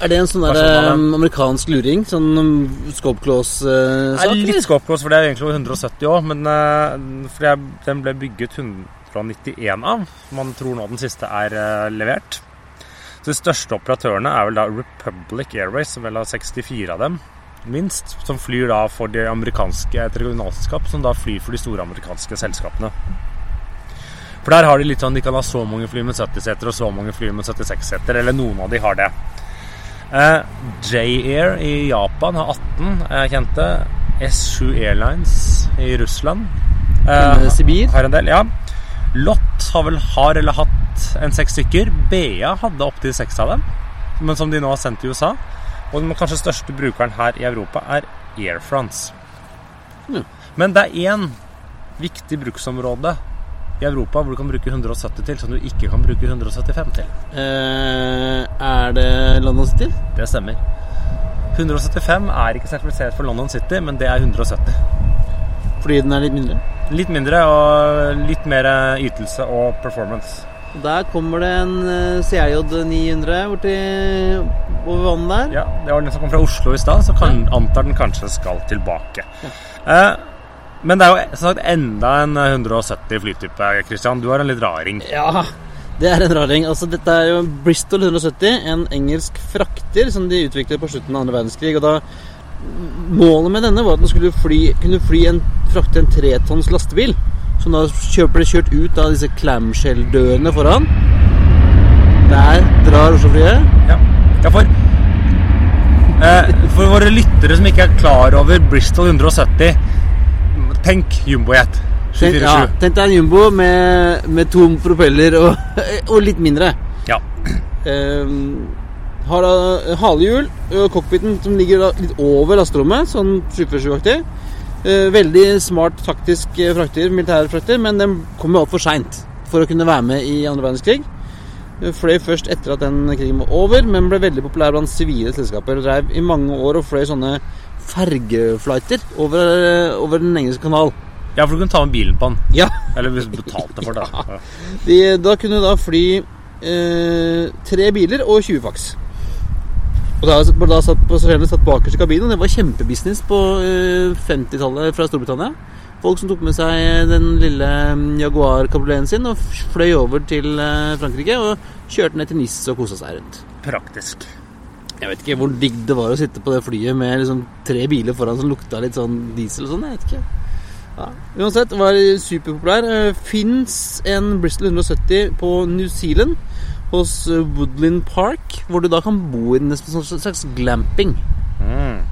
[SPEAKER 11] Er det en sånn der,
[SPEAKER 1] den.
[SPEAKER 11] amerikansk luring? Sånn um, scope
[SPEAKER 1] Det
[SPEAKER 11] close-sak?
[SPEAKER 1] er litt skåpkås, for det er egentlig 170 år. men eh, for den ble bygget 191 av. Man tror nå den siste er eh, levert. Så De største operatørene er vel da Republic Airways, som vel har 64 av dem, minst. Som flyr da for det amerikanske et regionalselskap, som da flyr for de store amerikanske selskapene. For der har de litt sånn De kan ha så mange fly med 70 seter og så mange fly med 76 seter, eller noen av de har det. Eh, J-Air i Japan har 18 jeg kjente. S7 Airlines i Russland
[SPEAKER 11] Eh, Sibir?
[SPEAKER 1] har en del. Ja. Lott har vel har eller hatt en seks stykker. BA hadde opptil seks av dem, men som de nå har sendt til USA. Og den kanskje største brukeren her i Europa er Air France.
[SPEAKER 11] Mm.
[SPEAKER 1] Men det er én viktig bruksområde i Europa hvor du kan bruke 170 til, som du ikke kan bruke 175 til.
[SPEAKER 11] Eh, er det London City?
[SPEAKER 1] Det stemmer. 175 er ikke sertifisert for London City, men det er 170.
[SPEAKER 11] Fordi den er litt mindre?
[SPEAKER 1] Litt mindre og litt mer ytelse og performance.
[SPEAKER 11] Der kommer det en eh, CRJ 900 borti over vannet der.
[SPEAKER 1] Ja, Det var den som kom fra Oslo i stad, så kan, antar den kanskje skal tilbake. Eh, Men det er jo sagt enda en 170 flytype, Christian. Du har en litt raring.
[SPEAKER 11] Ja, det er en raring. Altså, dette er jo Bristol 170, en engelsk frakter som de utviklet på slutten av andre verdenskrig. og da Målet med denne var at den skulle fly, kunne fly en, frakte en tretonns lastebil. Som da ble kjørt ut av disse clamshell-dørene foran. Der drar Oslo-flyet.
[SPEAKER 1] Ja. ja, for eh, For våre lyttere som ikke er klar over Bristol 170, tenk jumbojet.
[SPEAKER 11] Tenk, ja, tenk deg en jumbo med, med to propeller og, og litt mindre.
[SPEAKER 1] Ja.
[SPEAKER 11] Um, har da halehjul cockpiten som ligger litt over lasterommet, sånn 747-aktig. Uh, veldig smart taktisk frakter, militær frakter, men den kom jo altfor seint for å kunne være med i andre verdenskrig. Fløy først etter at den krigen var over, men ble veldig populær blant sivile selskaper. Og drev i mange år og fløy sånne fergeflighter over, over Den engelske kanal.
[SPEAKER 1] Ja, for du kunne ta med bilen på den.
[SPEAKER 11] Ja.
[SPEAKER 1] Eller hvis du betalte for det. Ja.
[SPEAKER 11] De, da kunne du da fly eh, tre biler og 20 faks. Og da, da satt passasjerene satt bakerst i kabinen. og Det var kjempebusiness på eh, 50-tallet fra Storbritannia. Folk som tok med seg den lille Jaguar kabrioleten sin og fløy over til eh, Frankrike og kjørte ned til Nis og kosa seg rundt.
[SPEAKER 1] Praktisk.
[SPEAKER 11] Jeg vet ikke hvor digg det var å sitte på det flyet med liksom tre biler foran som lukta litt sånn diesel og sånn. Jeg vet ikke. Ja. Uansett, var superpopulær. Fins en Bristol 170 på New Zealand, hos Woodland Park, hvor du da kan bo i en slags glamping.
[SPEAKER 1] Mm.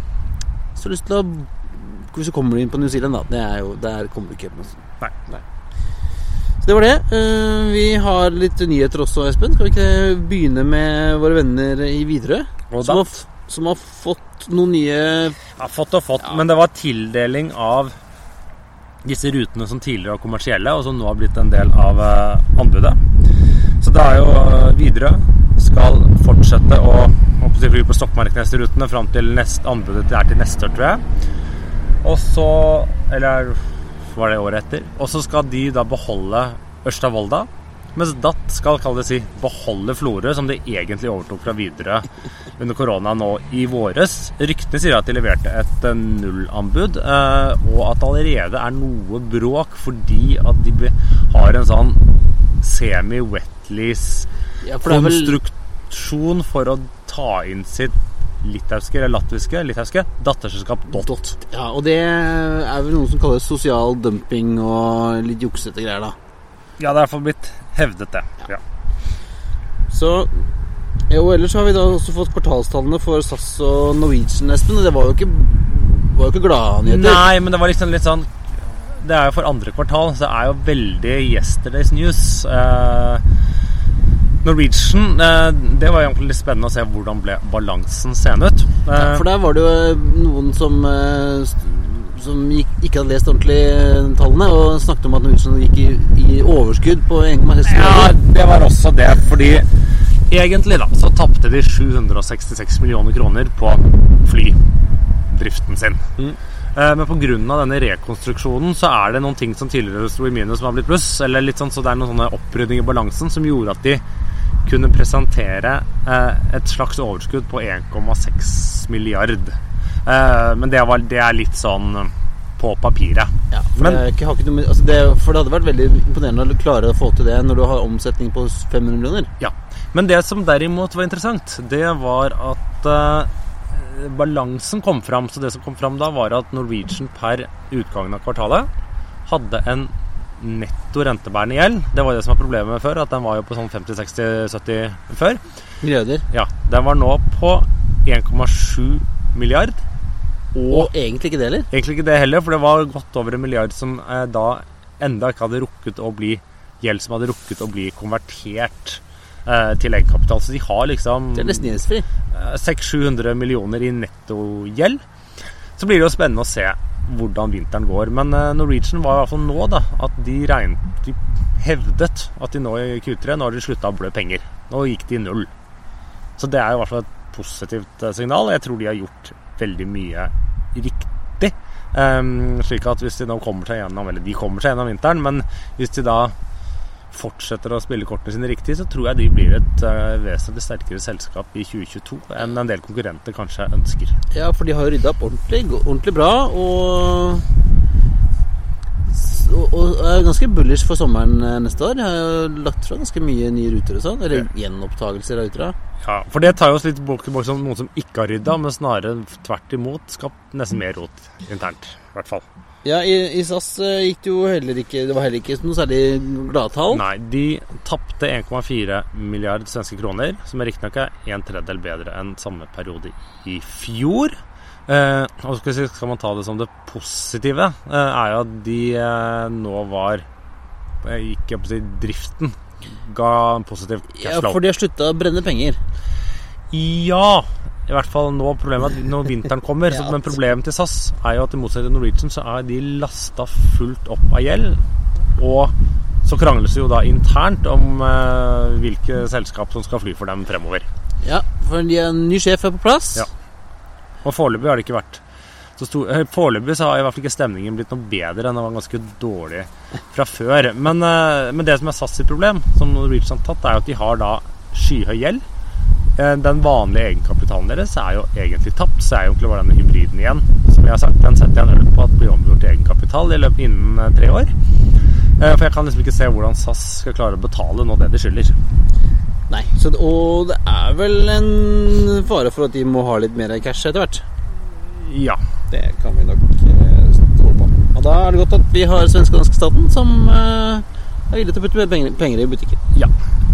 [SPEAKER 11] Så lyst til å Hvis du kommer inn på New Zealand, da. Det er jo, der kommer du ikke opp.
[SPEAKER 1] Nei.
[SPEAKER 11] Nei. Så det var det. Uh, vi har litt nyheter også, Espen. Skal vi ikke begynne med våre venner i Widerøe? Som, som har fått noen nye
[SPEAKER 1] Ja, fått og fått. Ja. Men det var tildeling av disse rutene som tidligere var kommersielle, og som nå har blitt en del av uh, anbudet. Så det er jo uh, Widerøe skal fortsette å fly på Stokmarknes-rutene fram til nest, anbudet er til neste år, tror jeg. Og så Eller var det året etter. Og så skal de da beholde Ørsta-Volda. Mens DAT skal kalle det si, beholde Florø, som de egentlig overtok fra Widerøe under korona nå i våres. Ryktene sier at de leverte et nullanbud, og at det allerede er noe bråk fordi at de har en sånn semi-wetlease-konstruksjon for å ta inn sitt litauiske eller latviske litauiske datterselskap DOT.
[SPEAKER 11] Ja, og det er vel noe som kalles sosial dumping og litt juksete greier, da.
[SPEAKER 1] Ja, det er iallfall blitt hevdet, det. Ja.
[SPEAKER 11] Så Jo, ellers har vi da også fått kvartalstallene for SAS og Norwegian, Espen. Og det var jo ikke, var jo ikke gladnyheter.
[SPEAKER 1] Nei, men det var liksom litt sånn Det er jo for andre kvartal, så det er jo veldig yesterday's news. Uh, Norwegian, uh, det var egentlig litt spennende å se hvordan ble balansen seende ut.
[SPEAKER 11] Ja, for der var det jo noen som som gikk, ikke hadde lest ordentlig tallene, og snakket om at Norwegian gikk i, i overskudd på 1,6 milliarder.
[SPEAKER 1] Ja, det var også det, fordi egentlig da så tapte de 766 millioner kroner på flydriften sin.
[SPEAKER 11] Mm.
[SPEAKER 1] Men pga. denne rekonstruksjonen så er det noen ting som tidligere sto i minus som har blitt pluss. eller litt sånn, Så det er noen sånne opprydning i balansen som gjorde at de kunne presentere et slags overskudd på 1,6 milliard. Men det, var, det er litt sånn på papiret.
[SPEAKER 11] Ja, for,
[SPEAKER 1] Men,
[SPEAKER 11] det, ikke, altså det, for det hadde vært veldig imponerende å klare å få til det når du har omsetning på 500 millioner.
[SPEAKER 1] Ja. Men det som derimot var interessant, det var at uh, balansen kom fram. Så det som kom fram da, var at Norwegian per utgangen av kvartalet hadde en netto rentebærende gjeld. Det var det som var problemet med før, at den var jo på sånn 50-60-70 før.
[SPEAKER 11] Milliarder.
[SPEAKER 1] Ja. Den var nå på 1,7 milliard.
[SPEAKER 11] Og, og, egentlig ikke det heller?
[SPEAKER 1] Egentlig ikke det heller, for det var godt over en milliard som eh, da enda ikke hadde rukket å bli gjeld som hadde rukket å bli konvertert eh, til egenkapital. Så de har liksom
[SPEAKER 11] Det er nesten gjeldsfri.
[SPEAKER 1] Eh, 600-700 millioner i nettogjeld. Så blir det jo spennende å se hvordan vinteren går. Men eh, Norwegian var i hvert fall nå da, at de, regnet, de hevdet at de nå i Q3 nå har de slutta å blø penger. Nå gikk de null. Så det er i hvert fall et positivt eh, signal. Jeg tror de har gjort veldig mye riktig. Um, slik at hvis de nå kommer seg gjennom Eller de kommer seg gjennom vinteren, men hvis de da fortsetter å spille kortene sine riktig, så tror jeg de blir et uh, vesentlig sterkere selskap i 2022 enn en del konkurrenter kanskje ønsker.
[SPEAKER 11] Ja, for de har jo rydda opp ordentlig, ordentlig bra, og og, og er ganske bullish for sommeren eh, neste år. De har jo lagt fra ganske mye nye ruter og sånn. Eller gjenopptagelser av ruter.
[SPEAKER 1] Ja, For det tar jo oss litt bort som noen som ikke har rydda, men snarere tvert imot skapt nesten mer rot internt. I hvert fall.
[SPEAKER 11] Ja, i, i SAS eh, gikk det jo heller ikke Det var heller ikke noe særlig gladtall.
[SPEAKER 1] Nei, de tapte 1,4 milliard svenske kroner, som riktignok er en tredjedel bedre enn samme periode i fjor. Eh, og skal, skal man ta det som det positive, eh, er jo at de eh, nå var eh, Ikke på å si driften ga en positiv cashflow.
[SPEAKER 11] Ja, for de har slutta å brenne penger.
[SPEAKER 1] Ja, i hvert fall nå problemet er når vinteren kommer.
[SPEAKER 11] Ja.
[SPEAKER 1] så, men problemet til SAS er jo at i motsetning til Norwegian så er de lasta fullt opp av gjeld. Og så krangles det jo da internt om eh, hvilke selskap som skal fly for dem fremover.
[SPEAKER 11] Ja, for de er en ny sjef er på plass.
[SPEAKER 1] Ja. Og foreløpig har det ikke vært så eh, Foreløpig så har i hvert fall ikke stemningen blitt noe bedre enn den var ganske dårlig fra før. Men, eh, men det som er SAS sitt problem, som Norwegian har tatt, er jo at de har da skyhøy gjeld. Eh, Den vanlige egenkapitalen deres er jo egentlig tapt, så er jo egentlig bare denne hybriden igjen. Som jeg har sagt, den setter jeg en øl på at blir omgjort til egenkapital i løpet innen eh, tre år. Eh, For jeg kan liksom ikke se hvordan SAS skal klare å betale nå det de skylder.
[SPEAKER 11] Nei, så, Og det er vel en fare for at de må ha litt mer cash etter hvert.
[SPEAKER 1] Ja.
[SPEAKER 11] Det kan vi nok stole på. Og da er det godt at vi har svenske og danske staten som er villig til å putte mer penger i butikken.
[SPEAKER 1] Ja.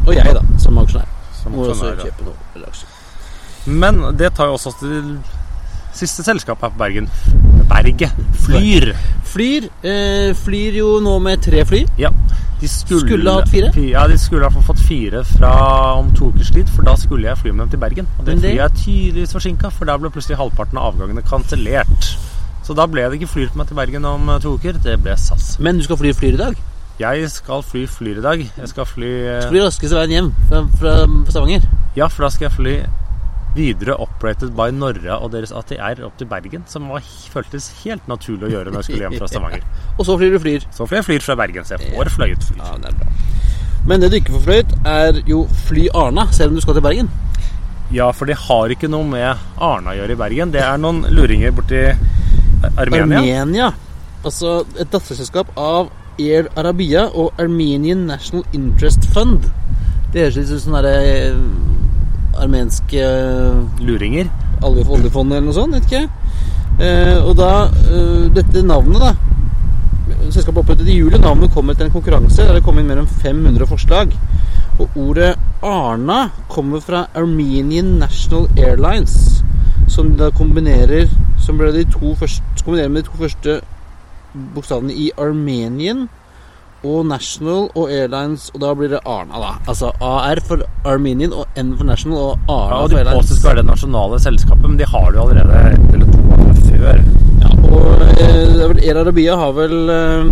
[SPEAKER 11] Og jeg, da, som aksjonær.
[SPEAKER 1] Som
[SPEAKER 11] Må også
[SPEAKER 1] aksjonær,
[SPEAKER 11] kjøpe noe aksjer.
[SPEAKER 1] Men det tar jo også oss til siste selskap her på Bergen. Berget. Flyr.
[SPEAKER 11] Flyr. Eh, flyr jo nå med tre fly.
[SPEAKER 1] Ja. De skulle,
[SPEAKER 11] Skulle hatt fire?
[SPEAKER 1] Ja, de skulle ha fått fire fra om to ukers tid, for da skulle jeg fly med dem til Bergen. Og det
[SPEAKER 11] det-
[SPEAKER 1] flyet er tydeligvis forsinka, for da ble plutselig halvparten av avgangene kansellert. Så da ble det ikke flyr på meg til Bergen om eh, to uker. Det ble SAS.
[SPEAKER 11] Men du skal fly Flyr i dag.
[SPEAKER 1] Jeg skal fly Flyr i dag. Jeg skal fly eh,
[SPEAKER 11] Fly raskeste veien hjem fra, fra Stavanger.
[SPEAKER 1] Ja, for da skal jeg fly videre operated by Norra og deres ATR opp til Bergen, som var, føltes helt naturlig å gjøre når jeg skulle hjem fra Stavanger.
[SPEAKER 11] Og så flyr du Flyr.
[SPEAKER 1] Så flyr jeg Flyr fra Bergen, så jeg får fløyet Flyr.
[SPEAKER 11] Ja, det er bra. Men det du ikke får fløyet, er jo Fly Arna, selv om du skal til Bergen.
[SPEAKER 1] Ja, for det har ikke noe med Arna å gjøre i Bergen. Det er noen luringer borti Armenia.
[SPEAKER 11] Armenia. Altså et datterselskap av Air Arabia og Armenian National Interest Fund. Det høres litt ut som sånne eh, armenske
[SPEAKER 1] Luringer.
[SPEAKER 11] olje- oljefondet eller noe sånt, vet ikke. Eh, og da eh, Dette navnet, da Selskapet opprettet i juli. Navnet kom etter en konkurranse der det kom inn mer enn 500 forslag. Og ordet Arna kommer fra Armenian National Airlines, som de da kombinerer Som ble de to første, kombinerer med de to første bokstavene i Armenian og National og Airlines, og da blir det Arna, da. Altså AR for Armenian og N for National og Arna
[SPEAKER 1] Ja, og
[SPEAKER 11] for
[SPEAKER 1] De påstår skal være det nasjonale selskapet, men de har det jo allerede ett eller to år før.
[SPEAKER 11] Ja, og eh, Air Arabia har vel eh,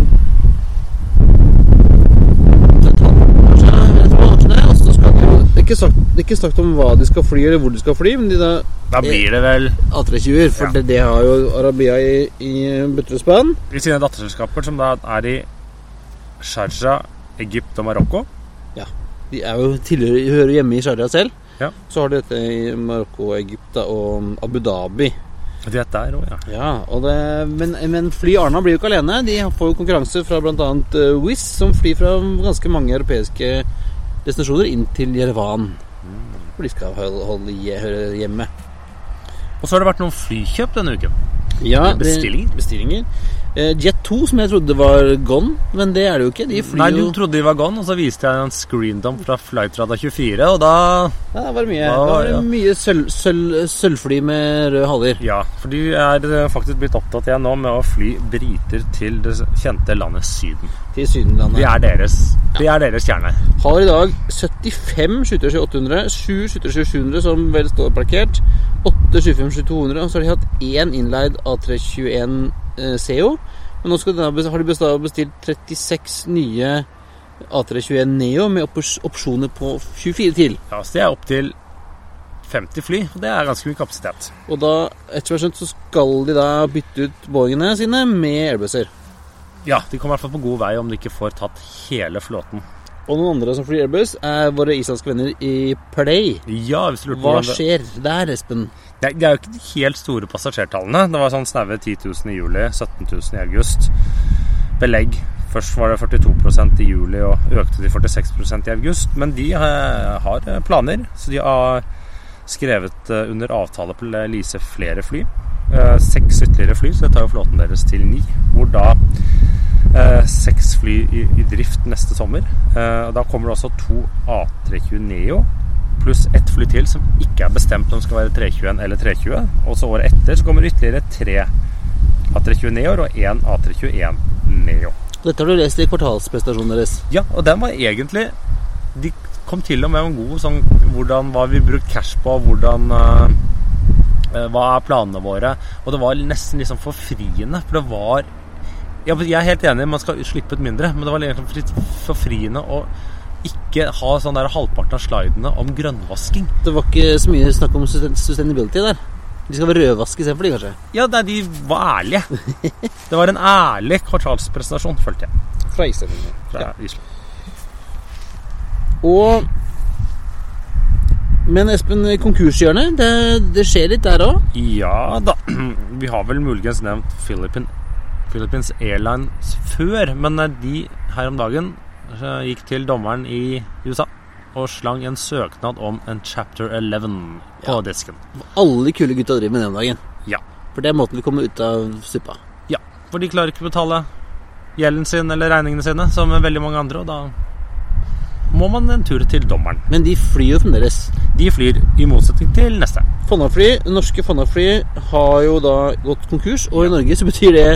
[SPEAKER 11] kanskje, jeg tror kanskje det, og så skal de jo- det, er ikke sagt, det er ikke sagt om hva de skal fly, eller hvor de skal fly, men de da
[SPEAKER 1] Da blir det vel
[SPEAKER 11] A320-er, for
[SPEAKER 1] Ja.
[SPEAKER 11] det, det har jo Arabia i, i spann.
[SPEAKER 1] i sine datterselskaper, som da er i Sharjah, Egypt og Marokko.
[SPEAKER 11] De er jo tilhører, hører hjemme i Sharjah selv.
[SPEAKER 1] Ja.
[SPEAKER 11] Så har de dette i Marokko, Egypt og Abu Dhabi.
[SPEAKER 1] De er der òg, ja.
[SPEAKER 11] Ja, det, men, men Fly Arna blir jo ikke alene. De får jo konkurranse fra bl.a. Uh, Wizz, som flyr fra ganske mange europeiske destinasjoner inn til Jerevan. Hvor de skal holde, holde høre hjemme.
[SPEAKER 1] Og så har det vært noen flykjøp denne uken.
[SPEAKER 11] Ja,
[SPEAKER 1] Bestillinger.
[SPEAKER 11] bestillinger. Eh, Jet 2, som jeg trodde var gone, men det er det jo ikke. De
[SPEAKER 1] Nei, du trodde de var gone, og så viste jeg en screendump fra Flightradar 24, og da
[SPEAKER 11] Ja, det var mye,
[SPEAKER 1] Da
[SPEAKER 11] var det
[SPEAKER 1] ja.
[SPEAKER 11] mye sølv, sølv, sølvfly med røde haller.
[SPEAKER 1] Ja, for de er eh, faktisk blitt opptatt igjen nå med å fly briter til det kjente landet Syden.
[SPEAKER 11] Til Sydenlandet.
[SPEAKER 1] De er deres, de er deres kjerne.
[SPEAKER 11] Har i dag 75 737 800, 7 737 700 som vel står parkert, 8 757 200, og så har de hatt én innleid A321 eh, CO. Men nå skal de, har de bestilt 36 nye A321 Neo med opsjoner på 24 til.
[SPEAKER 1] Ja, så det er opptil 50 fly, og det er ganske mye kapasitet.
[SPEAKER 11] Og da, etter skjønt, så skal de da bytte ut Boeingene sine med Airbuser.
[SPEAKER 1] Ja, de kommer i hvert fall på god vei om de ikke får tatt hele flåten.
[SPEAKER 11] Og noen andre som flyr Airbus, er våre islandske venner i Play.
[SPEAKER 1] Ja, hvis du lurer på
[SPEAKER 11] Hva skjer der, Espen?
[SPEAKER 1] Det er jo ikke de helt store passasjertallene. Det var sånn snaue 10 000 i juli, 17 000 i august. Belegg Først var det 42% i juli og økte til 46% i august. Men de eh, har planer, så de har skrevet under avtale på å lease flere fly. Seks ytterligere fly, så det tar jo flåten deres til ni. Hvor da seks fly i, drift neste sommer. Da kommer det også to A320 Neo pluss ett fly til som ikke er bestemt om skal være 321 eller 320. Og så året etter så kommer det ytterligere tre A320 Neoer og én A321 Neo.
[SPEAKER 11] Dette har du lest i kvartalsprestasjonen deres?
[SPEAKER 1] Ja, og den var egentlig De kom til og med en god sånn hvordan, Hva vi brukt cash på, hvordan uh, Hva er planene våre? Og det var nesten liksom forfriende, for det var Jeg er helt enig, man skal slippe ut mindre, men det var liksom forfriende å ikke ha sånn der halvparten av slidene om grønnvasking.
[SPEAKER 11] Det var ikke så mye snakk om sustainability der? De skal være rødvaske istedenfor, de, kanskje?
[SPEAKER 1] Ja, nei, de var ærlige. det var en ærlig kvartalspresentasjon, følte jeg.
[SPEAKER 11] Fra Island.
[SPEAKER 1] Fra ja. Island.
[SPEAKER 11] Og Men Espen, konkurshjørnet, det, det, skjer litt der òg?
[SPEAKER 1] Ja da. Vi har vel muligens nevnt Philippine, Philippines Airlines før, men de her om dagen gikk til dommeren i USA og slang en søknad om en chapter 11 på ja. disken.
[SPEAKER 11] Alle kule gutta driver med det om dagen.
[SPEAKER 1] Ja.
[SPEAKER 11] For det er måten vi kommer ut av suppa.
[SPEAKER 1] Ja, for de klarer ikke å betale gjelden sin eller regningene sine som veldig mange andre, og da må man en tur til dommeren.
[SPEAKER 11] Men de flyr jo fremdeles?
[SPEAKER 1] De flyr, i motsetning til neste.
[SPEAKER 11] Fonna-fly, Norske Fonna-fly har jo da gått konkurs, og i Norge så betyr det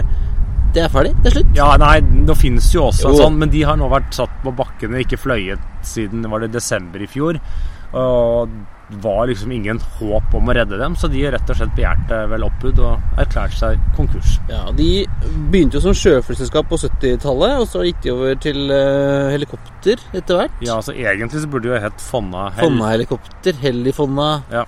[SPEAKER 11] det er ferdig? Det er slutt?
[SPEAKER 1] Ja, nei, nå finnes jo også jo. sånn, men de har nå vært satt på bakken og ikke fløyet siden var det desember i fjor. Og det var liksom ingen håp om å redde dem, så de rett og slett begjærte vel oppbud og erklærte seg konkurs.
[SPEAKER 11] Ja, De begynte jo som sjøflyselskap på 70-tallet, og så gikk de over til uh, helikopter etter hvert.
[SPEAKER 1] Ja, altså egentlig så burde de jo hett Fonna
[SPEAKER 11] Hell. Fonna helikopter, Hell i Fonna.
[SPEAKER 1] Ja.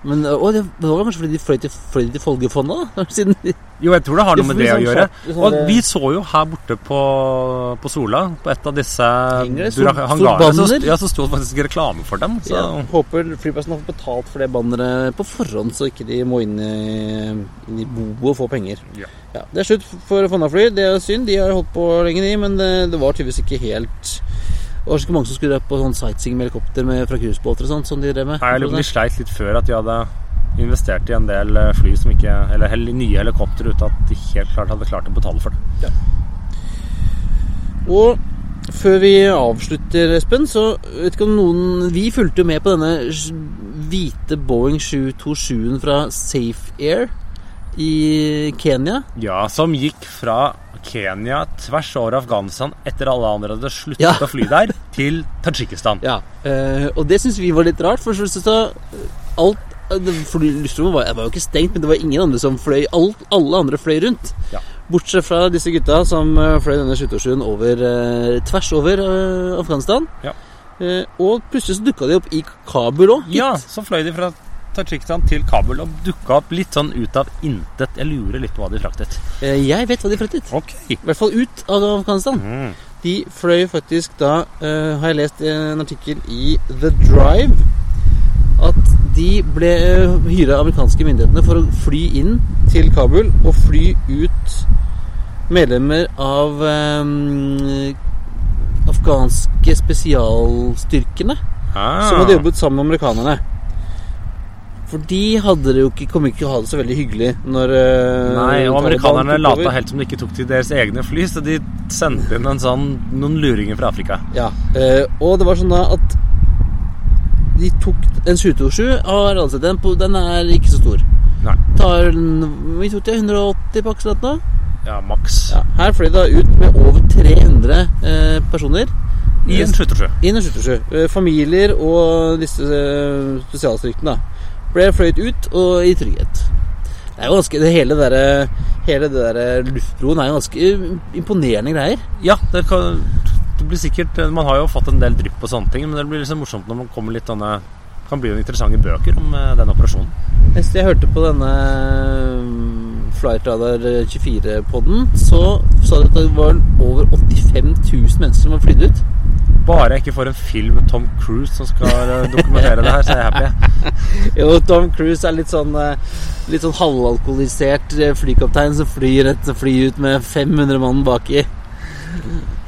[SPEAKER 11] Men å, det var kanskje fordi de fløy til, fløy til Folgefondet. Siden de,
[SPEAKER 1] jo, jeg tror det har noe med det å sånn gjøre. Sånn og vi så jo her borte på, på Sola, på et av disse hangarene, så, ja, så sto det faktisk reklame for dem. Så. Ja,
[SPEAKER 11] håper flyplassen har fått betalt for det banneret på forhånd, så ikke de må inn i, inn i boet og få penger.
[SPEAKER 1] Ja.
[SPEAKER 11] Ja, det er slutt for Fonnafly. Det er synd. De har holdt på lenge, de, men det, det var tydeligvis ikke helt det var ikke mange som skulle på sånn sightseeing med helikopter med, fra cruisebåter og sånt. som de drev med.
[SPEAKER 1] Nei, De sleit litt før at de hadde investert i en del eh, fly som ikke Eller nye helikoptre uten at de helt klart hadde klart å betale for det.
[SPEAKER 11] Ja. Og før vi avslutter, Espen, så vet ikke om noen Vi fulgte jo med på denne hvite Boeing 727-en fra Safe Air i Kenya.
[SPEAKER 1] Ja, som gikk fra Kenya tvers over Afghanistan etter alle andre hadde sluttet ja. å fly der, til Tadsjikistan.
[SPEAKER 11] Ja, Eh, og det syns vi var litt rart. For så, alt Luftrommet var, var, jo ikke stengt, men det var ingen andre som fløy. Alt, alle andre fløy rundt.
[SPEAKER 1] Ja.
[SPEAKER 11] Bortsett fra disse gutta som uh, fløy denne skyttersjøen over, uh, tvers over Afghanistan.
[SPEAKER 1] Ja.
[SPEAKER 11] og plutselig så dukka de opp i Kabul òg.
[SPEAKER 1] Ja, så fløy de fra Tadsjikistan til Kabul og dukka opp litt sånn ut av intet. Jeg lurer litt på hva de fraktet.
[SPEAKER 11] Eh, jeg vet hva de fraktet.
[SPEAKER 1] Okay.
[SPEAKER 11] I hvert fall ut av Afghanistan. Mm. De fløy faktisk da uh, Har jeg lest en artikkel i The Drive at de ble uh, hyra av amerikanske myndighetene for å fly inn til Kabul og fly ut medlemmer av um, afghanske spesialstyrkene ah. som hadde jobbet sammen med amerikanerne. For de hadde det jo ikke, kom ikke til å ha det så veldig hyggelig når
[SPEAKER 1] uh, Nei, og amerikanerne lata helt som de ikke tok til deres egne fly, så de sendte inn sånn, noen luringer fra Afrika.
[SPEAKER 11] Ja, uh, og det var sånn da at de tok en 727 har altså, den, den er ikke så stor.
[SPEAKER 1] Nei.
[SPEAKER 11] Tar Vi tok til 180 på nå.
[SPEAKER 1] Ja, maks.
[SPEAKER 11] Ja, her fløy det ut med over 300 eh, personer.
[SPEAKER 1] I en 727.
[SPEAKER 11] I en 727. familier og disse spesialstyrkene. da ble fløyet ut og i trygghet. Det er jo ganske, det hele, der, hele det der luftbroen er jo ganske imponerende greier.
[SPEAKER 1] Ja, det, kan, det blir sikkert Man har jo fått en del drypp og sånne ting, men det blir liksom morsomt når man kommer litt sånne kan bli noen interessante bøker om eh, den operasjonen.
[SPEAKER 11] Mens jeg hørte på denne mm, Flightradar 24-podden, så sa de at det var over 85 000 mennesker som var flydd ut.
[SPEAKER 1] Bare jeg ikke får en film med Tom Cruise som skal eh, dokumentere det her, så er jeg happy.
[SPEAKER 11] jo, Tom Cruise er litt sånn eh, Litt sånn halvalkoholisert flykaptein som flyr et fly ut med 500 mann baki.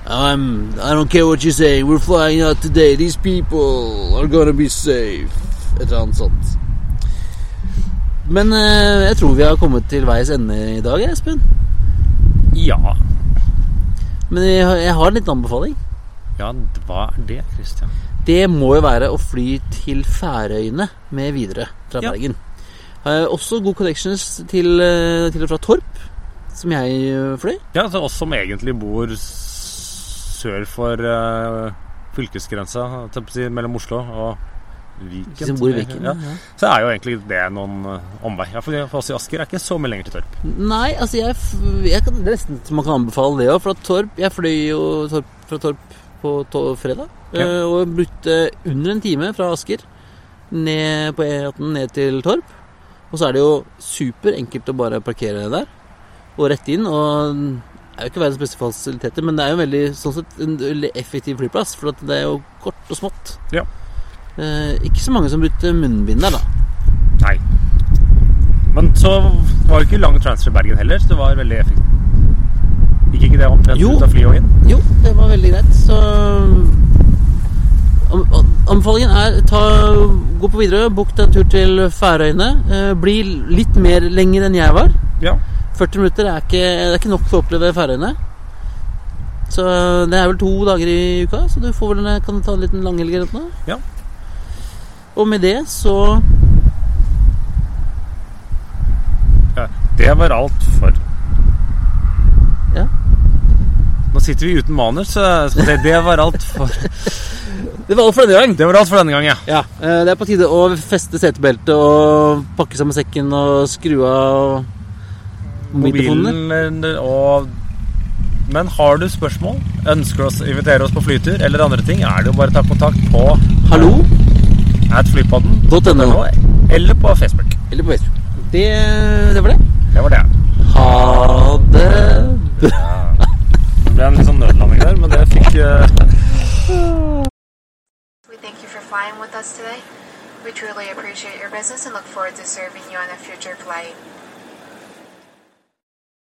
[SPEAKER 11] I'm, I don't care what you say. We're flying out today. These people are gonna be safe. Et eller annet sånt. Men eh, jeg tror vi har kommet til veis ende i dag, Espen.
[SPEAKER 1] Ja.
[SPEAKER 11] Men jeg, har- jeg har en liten anbefaling.
[SPEAKER 1] Ja, hva er det, Christian?
[SPEAKER 11] Det må jo være å fly til Færøyene med videre fra
[SPEAKER 1] Ja.
[SPEAKER 11] Bergen. Eh, også gode connections til, eh, til og fra Torp, som jeg eh, fløy.
[SPEAKER 1] Ja, til oss som egentlig bor sør for uh, fylkesgrensa, si, mellom Oslo og Viken.
[SPEAKER 11] De som bor i Viken,
[SPEAKER 1] ja.
[SPEAKER 11] ja.
[SPEAKER 1] Så er jo egentlig det noen omvei. Ja, for oss i Asker er ikke så mye lenger til Torp.
[SPEAKER 11] Nei, altså jeg, jeg kan, Det er nesten man kan anbefale det òg. For at Torp Jeg fløy jo torp, fra Torp på fredag.
[SPEAKER 1] Ja.
[SPEAKER 11] eh, Og brukte under en time fra Asker ned på E18 ned til Torp. Og så er det jo superenkelt å bare parkere der og rett inn. Og det er jo ikke verdens beste fasiliteter, men det er jo veldig, sånn sett en veldig effektiv flyplass. For det er jo kort og smått.
[SPEAKER 1] Ja.
[SPEAKER 11] Eh, ikke så mange som brukte munnbind der, da.
[SPEAKER 1] Nei. Men så var det ikke lang transfer i Bergen heller, så det var veldig effektivt. Gikk ikke det omtrent
[SPEAKER 11] Jo.
[SPEAKER 1] ut av flyet og inn?
[SPEAKER 11] Jo, det var veldig greit. Så an- Anbefalingen er ta, gå på videre, bok deg en tur til Færøyene. Eh, bli litt mer lenger enn jeg var.
[SPEAKER 1] Ja.
[SPEAKER 11] 40 minutter er ikke, det er ikke nok for å oppleve Færøyene. Så det er vel to dager i uka, så du får vel, kan du ta en liten langhelg eller noe.
[SPEAKER 1] Ja.
[SPEAKER 11] Og med det så
[SPEAKER 1] Ja, det var alt for
[SPEAKER 11] Ja.
[SPEAKER 1] Nå sitter vi uten manus, så det, det var alt for
[SPEAKER 11] Det var alt for denne gang.
[SPEAKER 1] Det var alt for denne gang, ja.
[SPEAKER 11] Ja, eh, Det er på tide å feste setebeltet og pakke sammen sekken og skru av.
[SPEAKER 1] Mobilen eh, og Men har du spørsmål, ønsker å invitere oss på flytur eller andre ting, er det jo bare å ta kontakt på
[SPEAKER 11] Hallo?
[SPEAKER 1] at flypodden.no eller på Facebook.
[SPEAKER 11] Eller på Facebook. Det, det var det.
[SPEAKER 1] Det var det.
[SPEAKER 11] Ha det bra.
[SPEAKER 1] Det ble en litt sånn nødlanding der, men det fikk uh...
[SPEAKER 12] We thank you for flying with us today. We truly appreciate your business and look forward to serving you on a future flight.